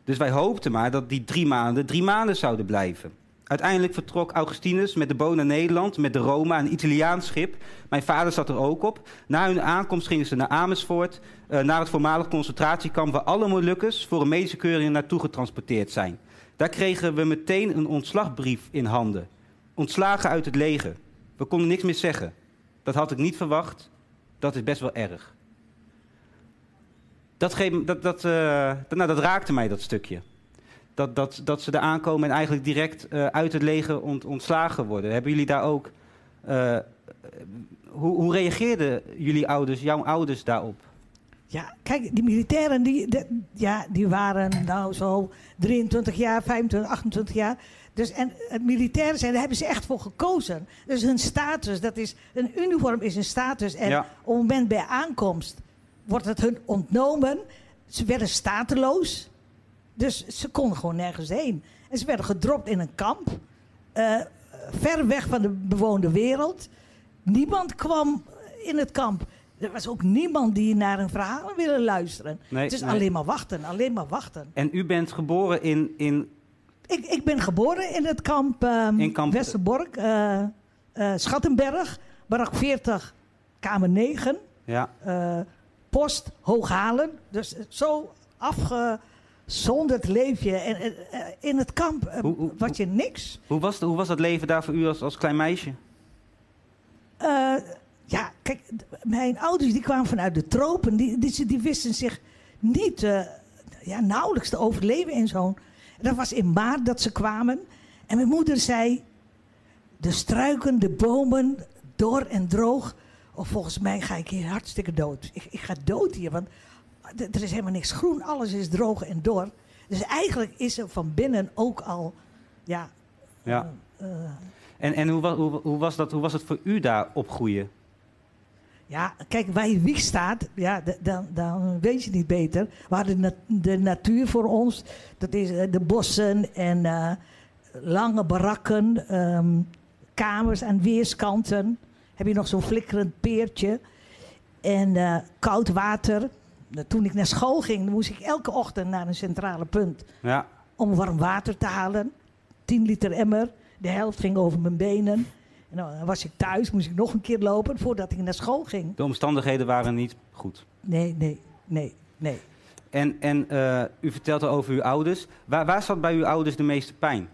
Dus wij hoopten maar dat die drie maanden drie maanden zouden blijven. Uiteindelijk vertrok Augustinus met de boot naar Nederland met de Roma, een Italiaans schip. Mijn vader zat er ook op. Na hun aankomst gingen ze naar Amersfoort, uh, naar het voormalig concentratiekamp waar alle Molukkers voor een medische keuring naartoe getransporteerd zijn. Daar kregen we meteen een ontslagbrief in handen. Ontslagen uit het leger. We konden niks meer zeggen. Dat had ik niet verwacht. Dat is best wel erg. Dat, dat, dat, uh, nou, dat raakte mij, dat stukje dat, dat, dat ze er aankomen en eigenlijk direct uh, uit het leger ont, ontslagen worden. Hebben jullie daar ook. Uh, hoe, hoe reageerden jullie ouders, jouw ouders daarop? Ja, kijk, die militairen die, de, ja, die waren nou zo 23 jaar, 25, 28 jaar. Dus, en het militairen zijn, daar hebben ze echt voor gekozen. Dus hun status, dat is, een uniform is een status. En ja. op het moment bij aankomst wordt het hun ontnomen. Ze werden stateloos. Dus ze konden gewoon nergens heen. En ze werden gedropt in een kamp. Uh, ver weg van de bewoonde wereld. Niemand kwam in het kamp. Er was ook niemand die naar een verhaal wilde luisteren. Nee, het is nee. alleen maar wachten, alleen maar wachten. En u bent geboren in... in... Ik, ik ben geboren in het kamp, um, in kamp... Westerbork, uh, uh, Schattenberg, barak 40, kamer 9. Ja. post Hooghalen. Dus zo afge zonder het leef je. En, en, in het kamp uh, hoe, hoe, wat je niks. Hoe was, hoe was dat leven daar voor u als, als klein meisje? Uh, ja, kijk, mijn ouders die kwamen vanuit de tropen. Die, die, die wisten zich niet, uh, ja, nauwelijks te overleven in zo'n... Dat was in maart dat ze kwamen. En mijn moeder zei... De struiken, de bomen, door en droog. Of volgens mij ga ik hier hartstikke dood. Ik, ik ga dood hier, want er is helemaal niks groen, alles is droog en dor. Dus eigenlijk is er van binnen ook al, ja... ja. Uh, en en hoe, hoe, hoe, was dat, hoe was het voor u daar opgroeien? Ja, kijk, waar je wieg staat, ja, dan, dan weet je niet beter. We hadden de, de natuur voor ons. Dat is de bossen en uh, lange barakken, um, kamers aan weerskanten. Heb je nog zo'n flikkerend peertje. En uh, koud water toen ik naar school ging, moest ik elke ochtend naar een centrale punt. Ja. Om warm water te halen. 10 liter emmer. De helft ging over mijn benen. En dan was ik thuis, moest ik nog een keer lopen voordat ik naar school ging. De omstandigheden waren niet goed? Nee, nee, nee, nee. En, en uh, u vertelt over uw ouders. Waar, waar zat bij uw ouders de meeste pijn?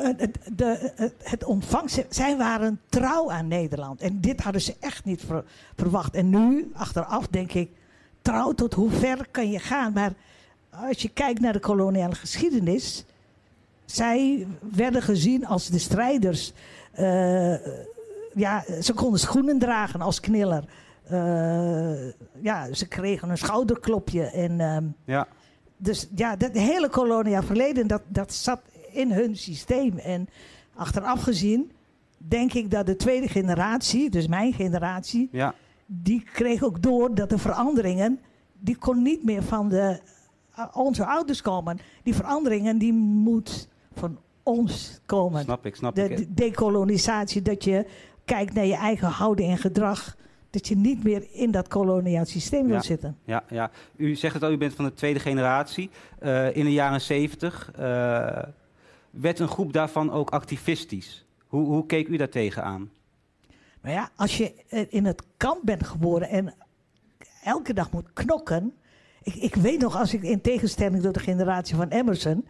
Uh, het, de, het ontvangst, zij waren trouw aan Nederland. En dit hadden ze echt niet ver, verwacht. En nu, achteraf, denk ik, trouw tot hoe ver kan je gaan? Maar als je kijkt naar de koloniale geschiedenis, zij werden gezien als de strijders. Uh, ja, ze konden schoenen dragen als kniller. Uh, ja, ze kregen een schouderklopje. En, um, ja. Dus ja, dat hele koloniaal verleden, dat, dat zat in hun systeem. En achteraf gezien denk ik dat de tweede generatie, dus mijn generatie, ja. die kreeg ook door dat de veranderingen, die kon niet meer van de, uh, onze ouders komen. Die veranderingen die moet van ons komen. Snap ik, snap de, ik. De dekolonisatie, dat je kijkt naar je eigen houding en gedrag dat je niet meer in dat koloniaal systeem wil ja, zitten. Ja, ja, u zegt het al, u bent van de tweede generatie. Uh, in de jaren zeventig uh, werd een groep daarvan ook activistisch. Hoe, hoe keek u daar tegenaan? Nou ja, als je in het kamp bent geboren en elke dag moet knokken. Ik, ik weet nog, als ik in tegenstelling tot de generatie van Emerson.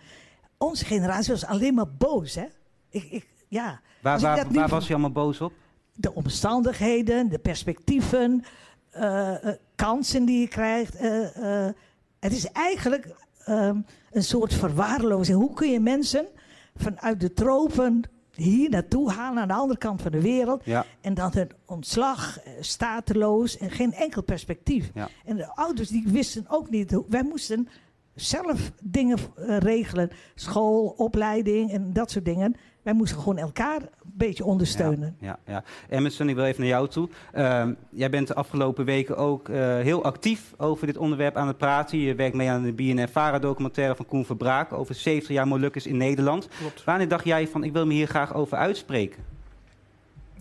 Onze generatie was alleen maar boos, hè? Ik, ik, ja. Waar, waar, waar was je allemaal boos op? De omstandigheden, de perspectieven, uh, uh, kansen die je krijgt. Uh, het is eigenlijk ehm, een soort verwaarlozing. Hoe kun je mensen vanuit de tropen hier naartoe halen aan de andere kant van de wereld. Ja. En dan een ontslag, stateloos en geen enkel perspectief. Ja. En de ouders die wisten ook niet. Hoe, wij moesten zelf dingen uh, regelen. School, opleiding en dat soort dingen. Wij moesten gewoon elkaar een beetje ondersteunen. Ja, ja, ja. Emerson, ik wil even naar jou toe. Uh, jij bent de afgelopen weken ook uh, heel actief over dit onderwerp aan het praten. Je werkt mee aan de BNN-Vara-documentaire van Koen Verbraak... over 70 jaar Molukkers in Nederland. Klopt. Wanneer dacht jij van, ik wil me hier graag over uitspreken?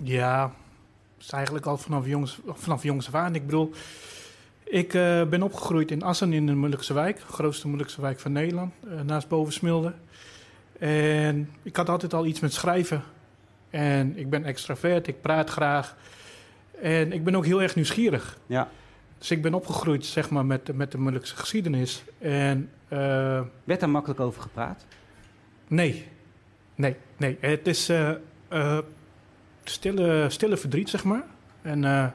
Ja, dat is eigenlijk al vanaf jongs, vanaf jongs af aan. Ik bedoel... Ik uh, ben opgegroeid in Assen in de Molukse wijk, de grootste Molukse wijk van Nederland, uh, naast Bovensmilde. En ik had altijd al iets met schrijven. En ik ben extravert, ik praat graag. En ik ben ook heel erg nieuwsgierig. Ja. Dus ik ben opgegroeid zeg maar, met, met de Molukse geschiedenis. En eh, Werd daar makkelijk over gepraat? nee, nee, nee. Het is eh, eh, stille, stille verdriet, zeg maar. En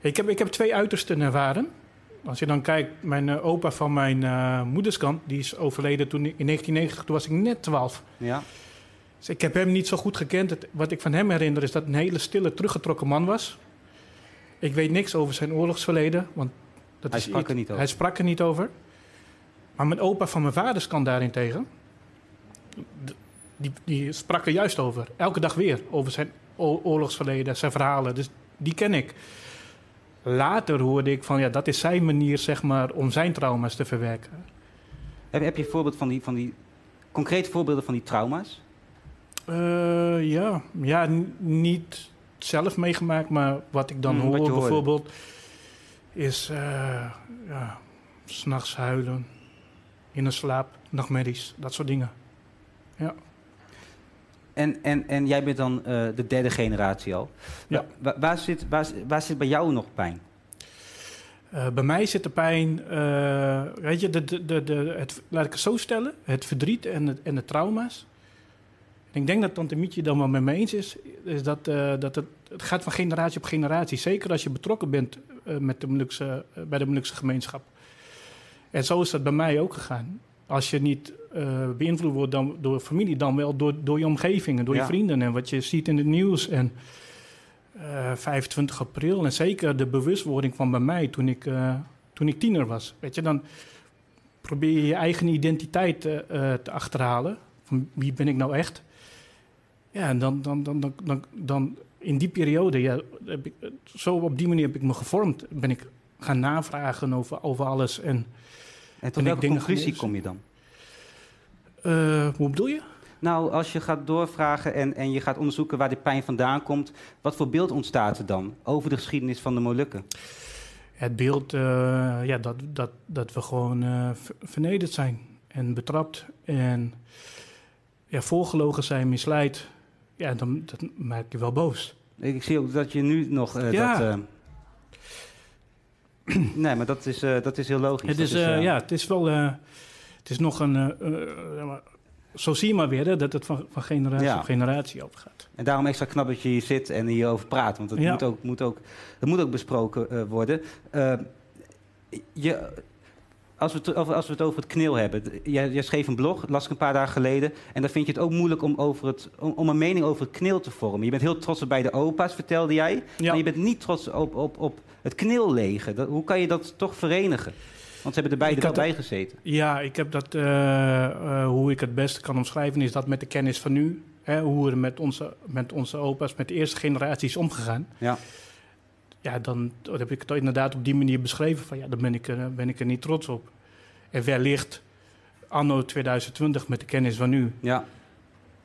ik, heb, ik heb twee uitersten ervaren. Als je dan kijkt, mijn eh, opa van mijn eh, moederskant, die is overleden toen in 1990, toen was ik net 12. Ja. Dus ik heb hem niet zo goed gekend. Het- wat ik van hem herinner is dat een hele stille, teruggetrokken man was. Ik weet niks over zijn oorlogsverleden, want dat Hij is sprak er niet over. Hij sprak er niet over. Maar mijn opa van mijn vaders kant daarentegen, die, die sprak er juist over. Elke dag weer over zijn oorlogsverleden, zijn verhalen. Dus die ken ik. Later hoorde ik van, ja, dat is zijn manier, zeg maar, om zijn trauma's te verwerken. Heb, heb je een voorbeeld van die, van die concrete voorbeelden van die trauma's? Eh, ja, ja niet zelf meegemaakt, maar wat ik dan Hmm, hoor bijvoorbeeld is uh, ja, s'nachts huilen, in een slaap, nachtmerries, dat soort dingen. Ja. En, en, en jij bent dan eh, de derde generatie al. Ja. Wa- waar, zit, waar, waar zit bij jou nog pijn? Eh, bij mij zit de pijn, eh, weet je, de, de, de, de, het, laat ik het zo stellen, het verdriet en, het, en de trauma's. En ik denk dat Tante Mietje dan wel met me eens is, is dat, dat het, het gaat van generatie op generatie. Zeker als je betrokken bent met de Molukse, bij de Molukse gemeenschap. En zo is dat bij mij ook gegaan. Als je niet eh, beïnvloed wordt dan, door familie, dan wel door, door je omgeving en door Ja. je vrienden en wat je ziet in het nieuws. En eh, 25 april en zeker de bewustwording van bij mij toen ik, eh, toen ik tiener was. Weet je, dan probeer je je eigen identiteit eh, eh, te achterhalen. Van wie ben ik nou echt? Ja, en dan, dan, dan, dan, dan, dan in die periode, ja, heb ik, zo op die manier heb ik me gevormd. Ben ik gaan navragen over, over alles. En, En tot welke conclusie kom je dan? eh, hoe bedoel je? Nou, als je gaat doorvragen en, en je gaat onderzoeken waar die pijn vandaan komt, wat voor beeld ontstaat er dan over de geschiedenis van de Molukken? Het beeld eh, ja, dat, dat, dat we gewoon eh, ver- vernederd zijn en betrapt en ja, voorgelogen zijn, misleid. Ja, dan dat maakt je wel boos. Ik, zie ook dat je nu nog eh, Ja. dat. nee, maar dat is, eh, dat is heel logisch. Het is, eh, eh, ja, het is wel, het is nog een, zo zie je maar weer hè, dat het van, van generatie Ja. op generatie overgaat. En daarom extra knap dat je hier zit en hierover praat. Want Ja. moet, ook, moet, ook, dat moet ook besproken worden. Je, als, we het over, als we het over het knil hebben. Jij, jij schreef een blog, las ik een paar dagen geleden. En dan vind je het ook moeilijk om, over het, om, om een mening over het knil te vormen. Je bent heel trots op bij de opa's, vertelde jij. Ja. Maar je bent niet trots op, op, op het knilleger. Dat, hoe kan je dat toch verenigen? Want ze hebben er beide bij gezeten. Ja, ik heb dat, eh, eh, hoe ik het beste kan omschrijven, is dat met de kennis van nu. Hè, hoe er met onze, met onze opa's, met de eerste generatie is omgegaan. Ja. Ja, dan heb ik het inderdaad op die manier beschreven. Van ja, daar ben ik, er, ben ik er niet trots op. En wellicht, anno 2020, met de kennis van nu, Ja.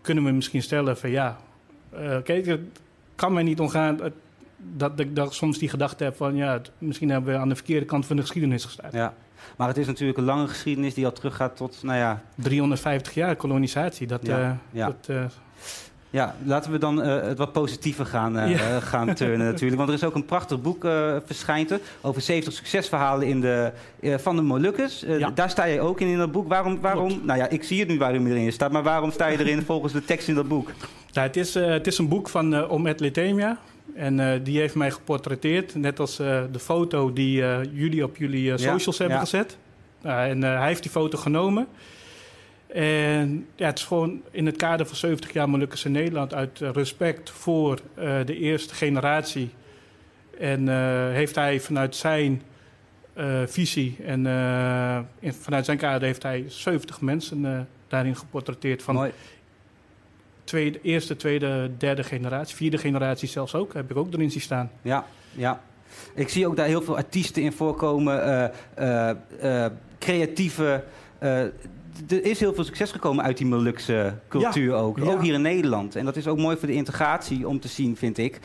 kunnen we misschien stellen van ja, eh, kijk, het kan mij niet omgaan eh, dat ik dat soms die gedachte heb van ja, het- misschien hebben we aan de verkeerde kant van de geschiedenis gestaan. ja. Maar het is natuurlijk een lange geschiedenis die al teruggaat tot, nou ja, 350 jaar kolonisatie, dat, Ja, eh, ja. dat eh, Ja, laten we dan eh, het wat positiever gaan, Ja. eh, gaan turnen natuurlijk. Want er is ook een prachtig boek eh verschijnt er over 70 succesverhalen in de, van de Molukkers. Ja. Daar sta je ook in in dat boek. Waarom, waarom, Klopt. nou ja, ik zie het nu waarom je erin staat, maar waarom sta je erin volgens de tekst in dat boek? Nou, het, is, het is een boek van eh Om et Lithemia. En die heeft mij geportretteerd. Net als de foto die jullie op jullie Ja, socials hebben ja. gezet. En hij heeft die foto genomen. En ja, het is gewoon in het kader van 70 jaar Molukkers in Nederland... uit eh, respect voor eh, de eerste generatie. En eh, heeft hij vanuit zijn visie en in- vanuit zijn kader... heeft hij 70 mensen daarin geportretteerd... van Mooi. tweede, eerste, tweede, derde generatie, vierde generatie zelfs ook, heb ik ook erin zien staan. Ja, ja. Ik zie ook daar heel veel artiesten in voorkomen, creatieve. Er is heel veel succes gekomen uit die Molukse cultuur ook. ja. Ook hier in Nederland. En dat is ook mooi voor de integratie om te zien, vind ik.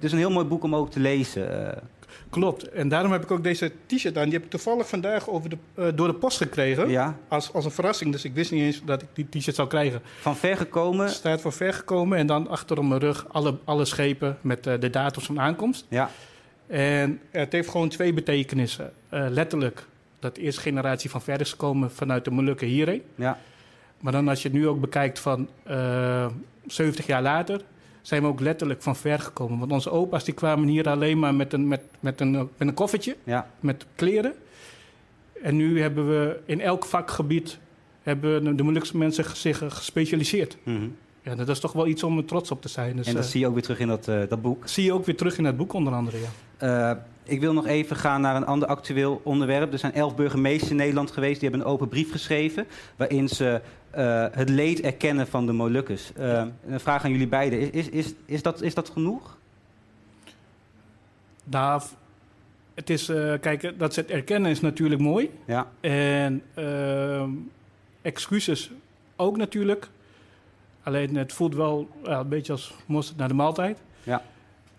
Is een heel mooi boek om ook te lezen. eh. Klopt. En daarom heb ik ook deze t-shirt aan. Die heb ik toevallig vandaag over de, eh, door de post gekregen. Ja, Als, als een verrassing. Dus ik wist niet eens dat ik die t-shirt zou krijgen. van ver gekomen. Het staat voor ver gekomen. En dan achter op mijn rug alle, alle schepen met de datums van aankomst. Ja, En het heeft gewoon twee betekenissen. Letterlijk, dat de eerste generatie van ver is gekomen vanuit de Molukken hierheen. ja, Maar dan als je het nu ook bekijkt van eh 70 jaar later, zijn we ook letterlijk van ver gekomen. Want onze opa's die kwamen hier alleen maar met een, met, met een, met een koffertje, ja. met kleren. En nu hebben we in elk vakgebied hebben de Molukse mensen zich gespecialiseerd. Mhm. Ja, dat is toch wel iets om trots op te zijn. Dus, En dat eh, zie je ook weer terug in dat, eh, dat boek. zie je ook weer terug in het boek onder andere, ja. Eh, ik wil nog even gaan naar een ander actueel onderwerp. Er zijn elf burgemeesters in Nederland geweest. Die hebben een open brief geschreven. waarin ze eh, het leed erkennen van de Molukkers. Eh, een vraag aan jullie beiden: is, is, is, dat, is dat genoeg? Nou, het is, eh, kijk, dat ze het erkennen is natuurlijk mooi. Ja, En excuses ook natuurlijk. Alleen het voelt wel een beetje als mosterd naar de maaltijd. Ja.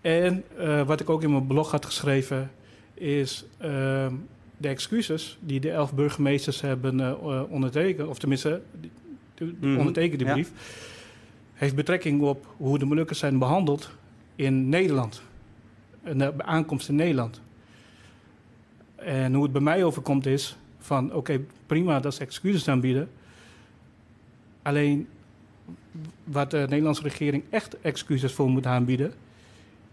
En eh, wat ik ook in mijn blog had geschreven is ehm, de excuses die de elf burgemeesters hebben eh, ondertekend, of tenminste die- Mhm, ja. brief, heeft betrekking op hoe de Molukkers zijn behandeld in Nederland. De aankomst in Nederland. En hoe het bij mij overkomt is van oké, prima dat ze excuses aanbieden. Alleen wat de Nederlandse regering echt excuses voor moet aanbieden,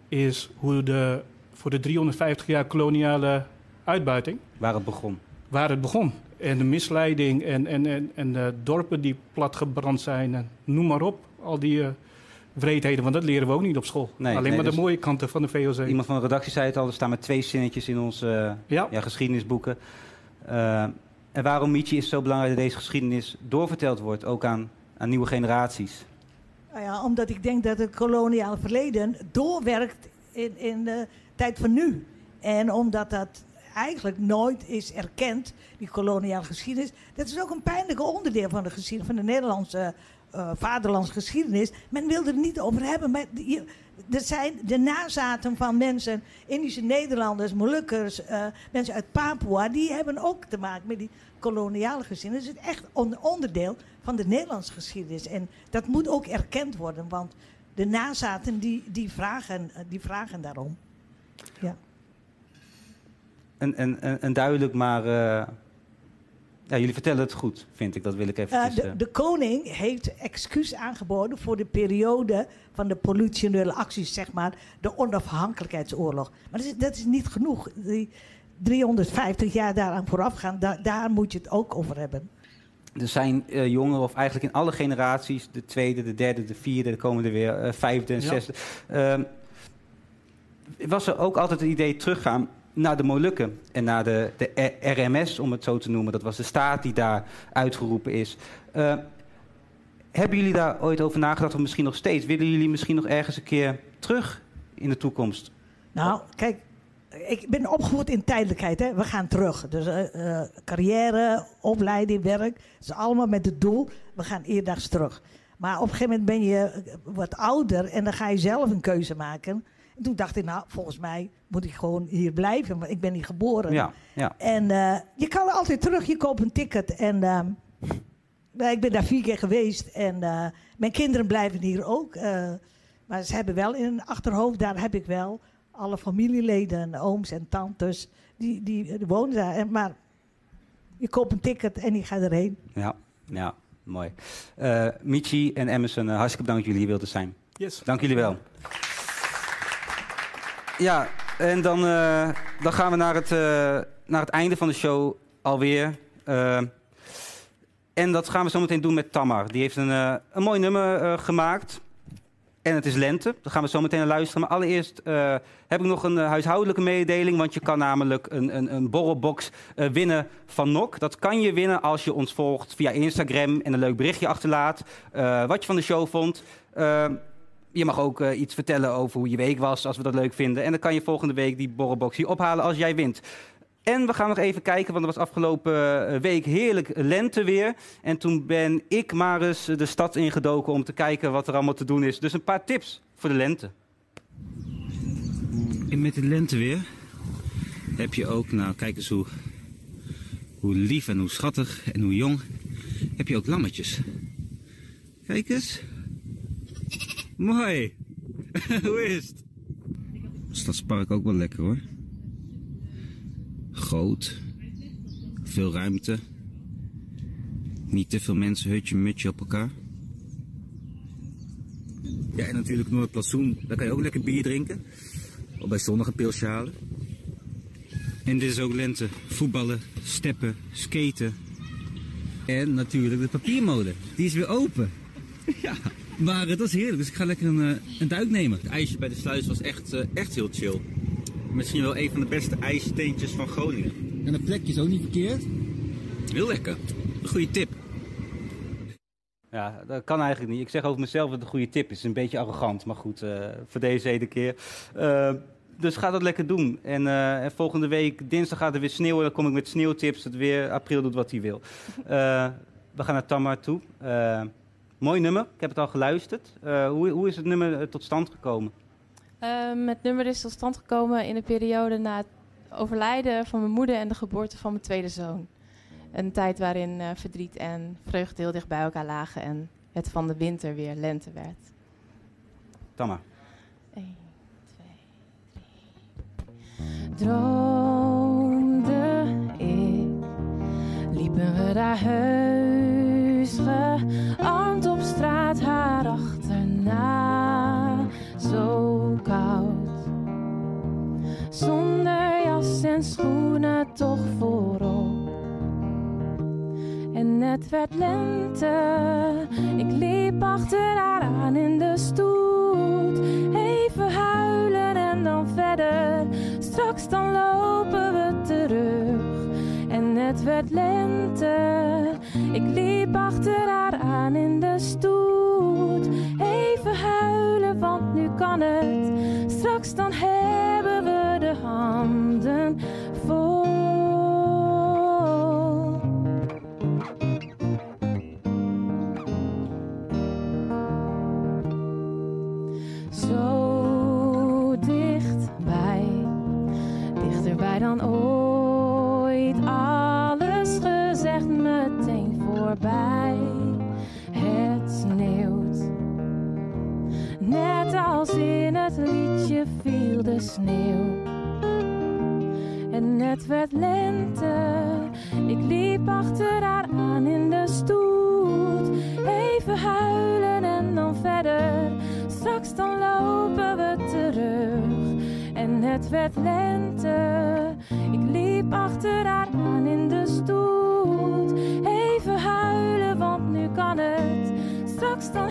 is hoe de voor de 350 jaar koloniale uitbuiting, waar het begon. waar het begon. En de misleiding en, en, en, en de dorpen die platgebrand zijn en noem maar op. Al die eh wreedheden, want dat leren we ook niet op school. Nee, Alleen nee, maar dus- de mooie kanten van de VOC. Iemand van de redactie zei het al: er staan maar twee zinnetjes in onze eh, Ja, ja, geschiedenisboeken. Eh, en waarom Michi is zo belangrijk dat deze geschiedenis doorverteld wordt, ook aan, aan nieuwe generaties. Nou ja, omdat ik denk dat het koloniale verleden doorwerkt in, in de tijd van nu. En omdat dat eigenlijk nooit is erkend, die koloniale geschiedenis. Dat is ook een pijnlijk onderdeel van de geschiedenis, van de Nederlandse eh vaderlandse geschiedenis. Men wil er niet over hebben. Maar je- er zijn de nazaten van mensen, Indische Nederlanders, Molukkers, eh, mensen uit Papua, die hebben ook te maken met die koloniale geschiedenis. Het is echt onderdeel van de Nederlandse geschiedenis. En dat moet ook erkend worden, want de nazaten die, die, vragen, eh, die vragen daarom. En, en, en, en duidelijk, maar eh, ja, jullie vertellen het goed, vind ik. Dat wil ik even. Eh, de, de koning heeft excuus aangeboden voor de periode van de politionele acties, zeg maar, de onafhankelijkheidsoorlog. Maar dat is, dat is niet genoeg. Die 350 jaar daaraan voorafgaan, da- daar moet je het ook over hebben. Er zijn eh, jongeren, of eigenlijk in alle generaties, de tweede, de derde, de vierde, de komende weer, eh, vijfde en Ja. zesde. ehm, was er ook altijd het idee teruggaan naar de Molukken en naar de, de RMS, om het zo te noemen. Dat was de staat die daar uitgeroepen is. Eh, hebben jullie daar ooit over nagedacht, of misschien nog steeds? Willen jullie misschien nog ergens een keer terug in de toekomst? Nou, kijk, ik ben opgevoed in tijdelijkheid. Hè. We gaan terug. Dus eh, eh, carrière, opleiding, werk. Dat is allemaal met het doel. We gaan eerdags terug. Maar op een gegeven moment ben je wat ouder en dan ga je zelf een keuze maken. En toen dacht ik, nou, volgens mij moet ik gewoon hier blijven, want ik ben hier geboren. Ja, ja. En eh, je kan altijd terug, je koopt een ticket. En ehm, nou, ik ben daar vier keer geweest. En eh, mijn kinderen blijven hier ook. eh, maar ze hebben wel in hun achterhoofd, daar heb ik wel alle familieleden, ooms en tantes, die, die, die wonen daar. En, maar je koopt een ticket en je gaat erheen. Ja, ja mooi. Eh Michi en Emerson, eh, hartstikke bedankt dat jullie hier wilden zijn. yes. Dank jullie wel. Ja, en dan, eh, dan gaan we naar het, eh, naar het einde van de show alweer. Eh, en dat gaan we zo meteen doen met Tamar. Die heeft een, een mooi nummer gemaakt. En het is lente. Daar gaan we zo meteen naar luisteren. Maar allereerst heb ik nog een huishoudelijke mededeling. Want je kan namelijk een, een, een borrelbox winnen van NOK. Dat kan je winnen als je ons volgt via Instagram en een leuk berichtje achterlaat. wat je van de show vond. Je mag ook eh, iets vertellen over hoe je week was, als we dat leuk vinden. En dan kan je volgende week die borrelbox hier ophalen als jij wint. En we gaan nog even kijken, want er was afgelopen eh, week heerlijk lenteweer. En toen ben ik maar eens de stad ingedoken om te kijken wat er allemaal te doen is. Dus een paar tips voor de lente. En met het lenteweer heb je ook, nou kijk eens hoe, hoe lief en hoe schattig en hoe jong, heb je ook lammetjes. Kijk eens. Mooi. hoe is het? Stadspark ook wel lekker hoor. Groot. Veel ruimte. Niet te veel mensen, hutje, mutje op elkaar. Ja, en natuurlijk Noordplantsoen. Daar kan je ook lekker bier drinken. Of bij zonnige pilsje halen. En dit is ook lente. Voetballen, steppen, skaten. En natuurlijk de papiermolen. Die is weer open. Ja, maar het was heerlijk. Dus ik ga lekker een, eh, een duik nemen. Het ijsje bij de sluis was echt, eh, echt heel chill. Misschien wel een van de beste ijsteentjes van Groningen. En het plekje is ook niet verkeerd. Heel lekker. Een goede tip. Ja, dat kan eigenlijk niet. Ik zeg over mezelf dat het een goede tip is. Een beetje arrogant, maar goed, eh, voor deze ene keer. Eh, dus ga dat lekker doen. En, eh, en volgende week, dinsdag gaat er weer sneeuwen. Dan kom ik met sneeuwtips. Het weer april doet wat hij wil. we gaan naar Tamar toe. Mooi nummer. Ik heb het al geluisterd. hoe, hoe is het nummer tot stand gekomen? Um, het nummer is tot stand gekomen in de periode na het overlijden van mijn moeder en de geboorte van mijn tweede zoon. Een tijd waarin uh, verdriet en vreugde heel dicht bij elkaar lagen en het van de winter weer lente werd. Tamma. 1, 2, 3. Droomde ik, liepen we daar heus gearmd op straat haar achterna. Zo koud, zonder jas en schoenen toch voorop en het werd lente. Ik liep achter haar aan in de stoet. Even huilen en dan verder. Straks dan lopen we terug. En het werd lente. Ik liep achter haar aan in de stoet. Even huilen, want nu kan het. Straks dan hebben we de handen vol. dan ooit als in het liedje viel de sneeuw. En het werd lente, ik liep achter haar aan in de stoet. Even huilen en dan verder, straks dan lopen we terug. En het werd lente. Ik liep achter haar aan in de stoet. Even huilen, want nu kan het. Straks dan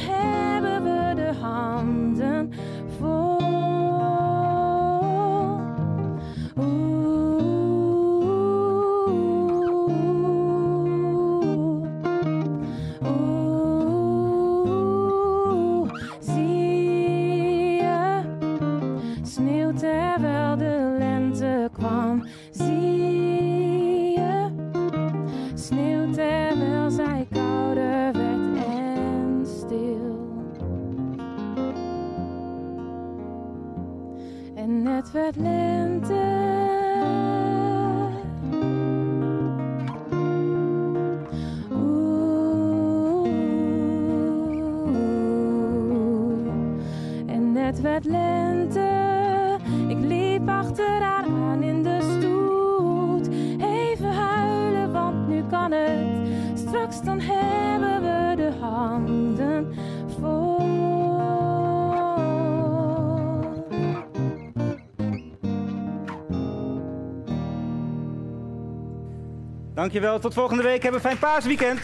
Dankjewel, tot volgende week. Hebben een fijn paasweekend.